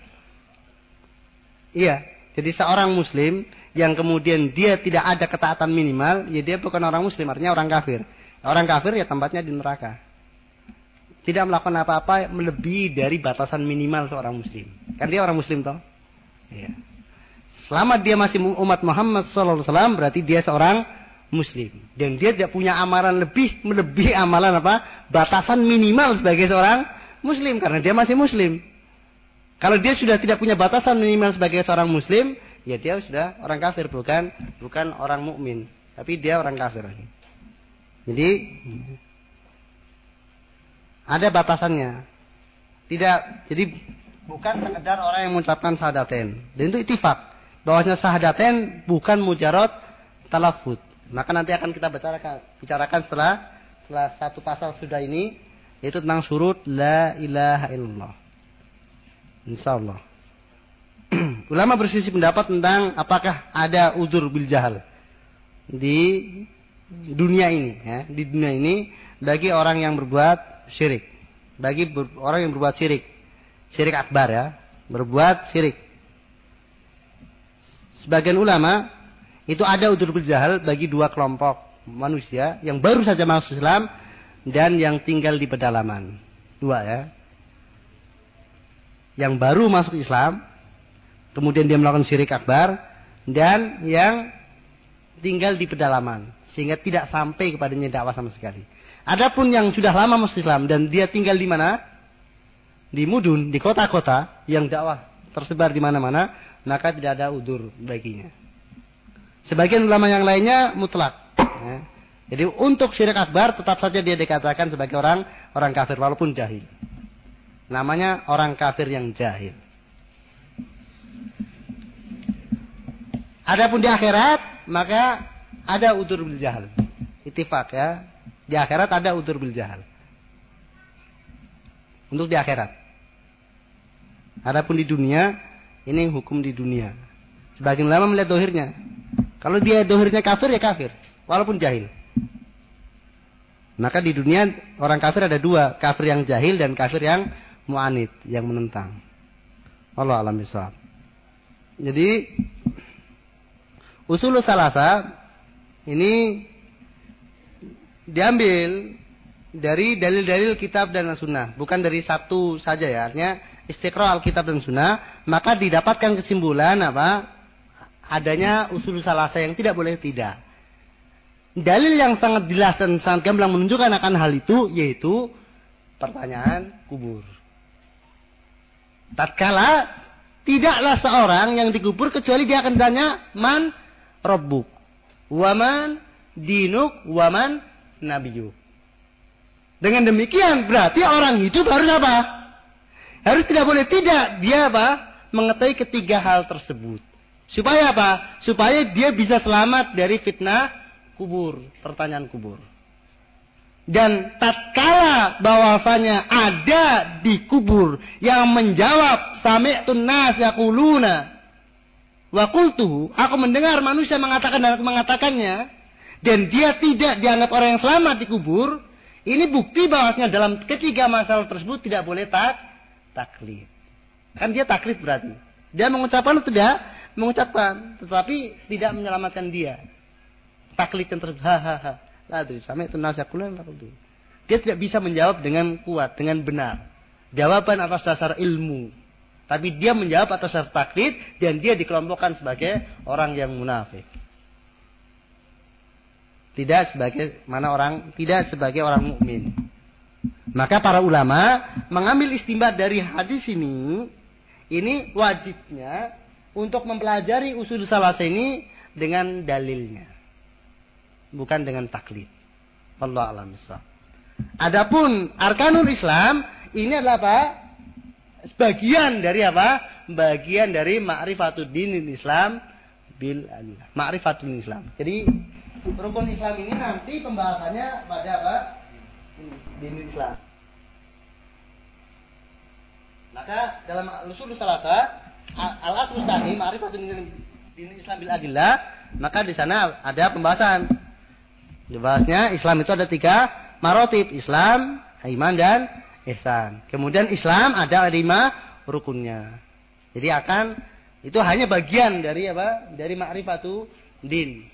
Iya, jadi seorang muslim yang kemudian dia tidak ada ketaatan minimal, ya dia bukan orang muslim, artinya orang kafir. Orang kafir ya tempatnya di neraka. Tidak melakukan apa-apa melebihi dari batasan minimal seorang muslim. Kan dia orang muslim toh? Iya. Selama dia masih umat Muhammad SAW berarti dia seorang muslim dan dia tidak punya amalan lebih melebihi amalan apa batasan minimal sebagai seorang muslim karena dia masih muslim kalau dia sudah tidak punya batasan minimal sebagai seorang muslim ya dia sudah orang kafir bukan bukan orang mukmin. Tapi dia orang kafir jadi ada batasannya. Tidak jadi bukan sekedar orang yang mengucapkan sahadaten dan itu itifak bahwasanya sahadaten bukan mujarot talafut maka nanti akan kita bicarakan, bicarakan setelah setelah satu pasal sudah ini yaitu tentang surut la ilaha illallah. Insyaallah. Ulama bersisi pendapat tentang apakah ada udur bil jahal di dunia ini ya, di dunia ini bagi orang yang berbuat syirik. Bagi ber, orang yang berbuat syirik. Syirik akbar ya, berbuat syirik. Sebagian ulama itu ada udur berjahal bagi dua kelompok manusia yang baru saja masuk Islam dan yang tinggal di pedalaman. Dua ya. Yang baru masuk Islam, kemudian dia melakukan syirik akbar, dan yang tinggal di pedalaman. Sehingga tidak sampai kepadanya dakwah sama sekali. Adapun yang sudah lama masuk Islam dan dia tinggal di mana? Di mudun, di kota-kota yang dakwah tersebar di mana-mana, maka tidak ada udur baginya. Sebagian ulama yang lainnya mutlak. Ya. Jadi untuk syirik akbar tetap saja dia dikatakan sebagai orang orang kafir walaupun jahil. Namanya orang kafir yang jahil. Adapun di akhirat maka ada udur bil jahal. Itifak ya. Di akhirat ada udur bil jahal. Untuk di akhirat. Adapun di dunia ini hukum di dunia. Sebagian ulama melihat dohirnya. Kalau dia dohirnya kafir ya kafir. Walaupun jahil. Maka di dunia orang kafir ada dua. Kafir yang jahil dan kafir yang mu'anid. Yang menentang. Allah alam bisawab. Jadi usul salasa ini diambil dari dalil-dalil kitab dan sunnah. Bukan dari satu saja ya. Artinya istiqra kitab dan sunnah. Maka didapatkan kesimpulan apa? adanya usul salasa yang tidak boleh tidak. Dalil yang sangat jelas dan sangat gamblang menunjukkan akan hal itu yaitu pertanyaan kubur. Tatkala tidaklah seorang yang dikubur kecuali dia akan tanya man robbuk, waman dinuk, waman nabiyuk. Dengan demikian berarti orang hidup harus apa? Harus tidak boleh tidak dia apa? Mengetahui ketiga hal tersebut. Supaya apa? Supaya dia bisa selamat dari fitnah kubur, pertanyaan kubur. Dan tatkala bahwasanya ada di kubur yang menjawab sami'tun nas yaquluna wa qultu aku mendengar manusia mengatakan dan aku mengatakannya dan dia tidak dianggap orang yang selamat di kubur, ini bukti bahwasanya dalam ketiga masalah tersebut tidak boleh tak taklid. Kan dia taklid berarti. Dia mengucapkan atau tidak? mengucapkan, tetapi tidak menyelamatkan dia. Taklid yang tersebut, hahaha. Ladri, sampai itu nasyakulan Dia tidak bisa menjawab dengan kuat, dengan benar. Jawaban atas dasar ilmu. Tapi dia menjawab atas dasar taklid dan dia dikelompokkan sebagai orang yang munafik. Tidak sebagai mana orang, tidak sebagai orang mukmin. Maka para ulama mengambil istimbat dari hadis ini, ini wajibnya untuk mempelajari usul salasa ini dengan dalilnya. Bukan dengan taklid. Allah alam Adapun arkanul Islam ini adalah apa? Sebagian dari apa? Bagian dari ma'rifatul dinin Islam bil ma'rifatul Islam. Jadi rukun Islam ini nanti pembahasannya pada apa? Dinin Islam. Maka dalam usul salasa al aslu tadi ma'rifatun din Islam bil adillah, maka di sana ada pembahasan. Dibahasnya Islam itu ada tiga marotib, Islam, iman dan ihsan. Kemudian Islam ada lima rukunnya. Jadi akan itu hanya bagian dari apa? Dari ma'rifatu din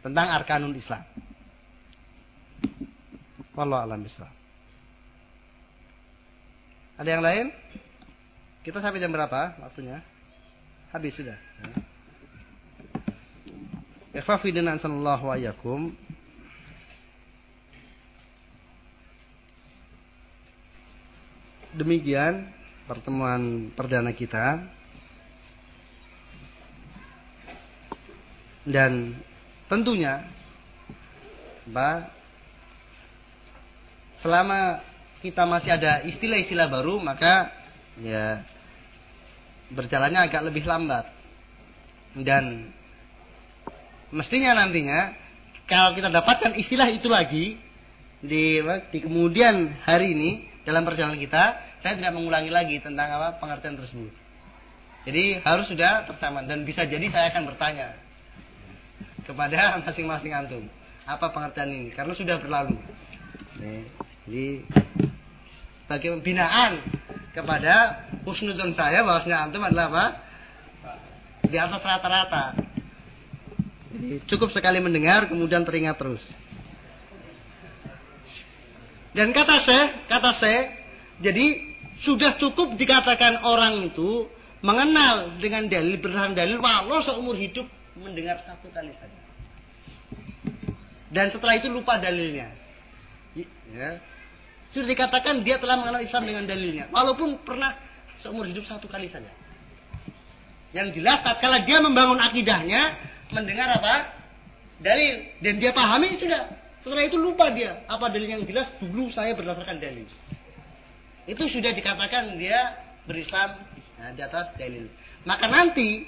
tentang arkanun Islam. Wallahu alam bisawab. Ada yang lain? Kita sampai jam berapa waktunya? Habis sudah. Ikhwafidina sallallahu wa yakum. Demikian pertemuan perdana kita. Dan tentunya Mbak selama kita masih ada istilah-istilah baru maka ya berjalannya agak lebih lambat. Dan mestinya nantinya kalau kita dapatkan istilah itu lagi di di kemudian hari ini dalam perjalanan kita, saya tidak mengulangi lagi tentang apa pengertian tersebut. Jadi harus sudah tersaman dan bisa jadi saya akan bertanya kepada masing-masing antum apa pengertian ini karena sudah berlalu. Jadi bagi pembinaan kepada husnudon saya bahwasanya antum adalah apa? Di atas rata-rata. Jadi cukup sekali mendengar kemudian teringat terus. Dan kata saya, kata saya, jadi sudah cukup dikatakan orang itu mengenal dengan dalil berdasarkan dalil walau seumur hidup mendengar satu kali saja. Dan setelah itu lupa dalilnya. Ya. Sudah dikatakan dia telah mengenal Islam dengan dalilnya, walaupun pernah seumur hidup satu kali saja. Yang jelas, tatkala dia membangun akidahnya, mendengar apa? Dalil dan dia pahami sudah. Setelah itu lupa dia apa dalil yang jelas dulu saya berdasarkan dalil. Itu sudah dikatakan dia berislam nah, di atas dalil. Maka nanti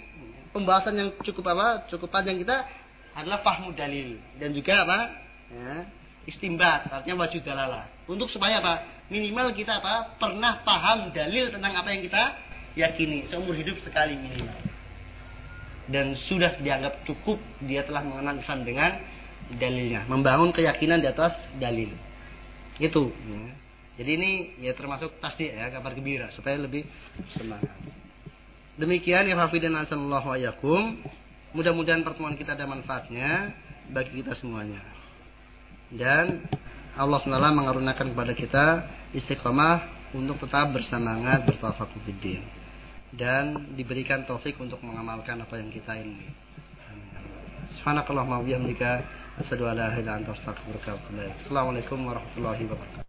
pembahasan yang cukup apa? Cukup panjang kita adalah fahmu dalil dan juga apa? Ya, istimbat artinya wajud dalalah. Untuk supaya apa? Minimal kita apa? Pernah paham dalil tentang apa yang kita yakini seumur hidup sekali minimal dan sudah dianggap cukup dia telah mengenal Islam dengan dalilnya, membangun keyakinan di atas dalil. Itu. Ya. Jadi ini ya termasuk tasdik ya, kabar gembira supaya lebih semangat. Demikian ya hafidin sallallahu yakum. Mudah-mudahan pertemuan kita ada manfaatnya bagi kita semuanya. Dan Allah SWT mengaruniakan kepada kita istiqomah untuk tetap bersemangat bertafakuh fiddin dan diberikan taufik untuk mengamalkan apa yang kita ingini. Subhanakallahumma wa bihamdika asyhadu an la ilaha illa anta astaghfiruka wa atubu ilaik. Assalamualaikum warahmatullahi wabarakatuh.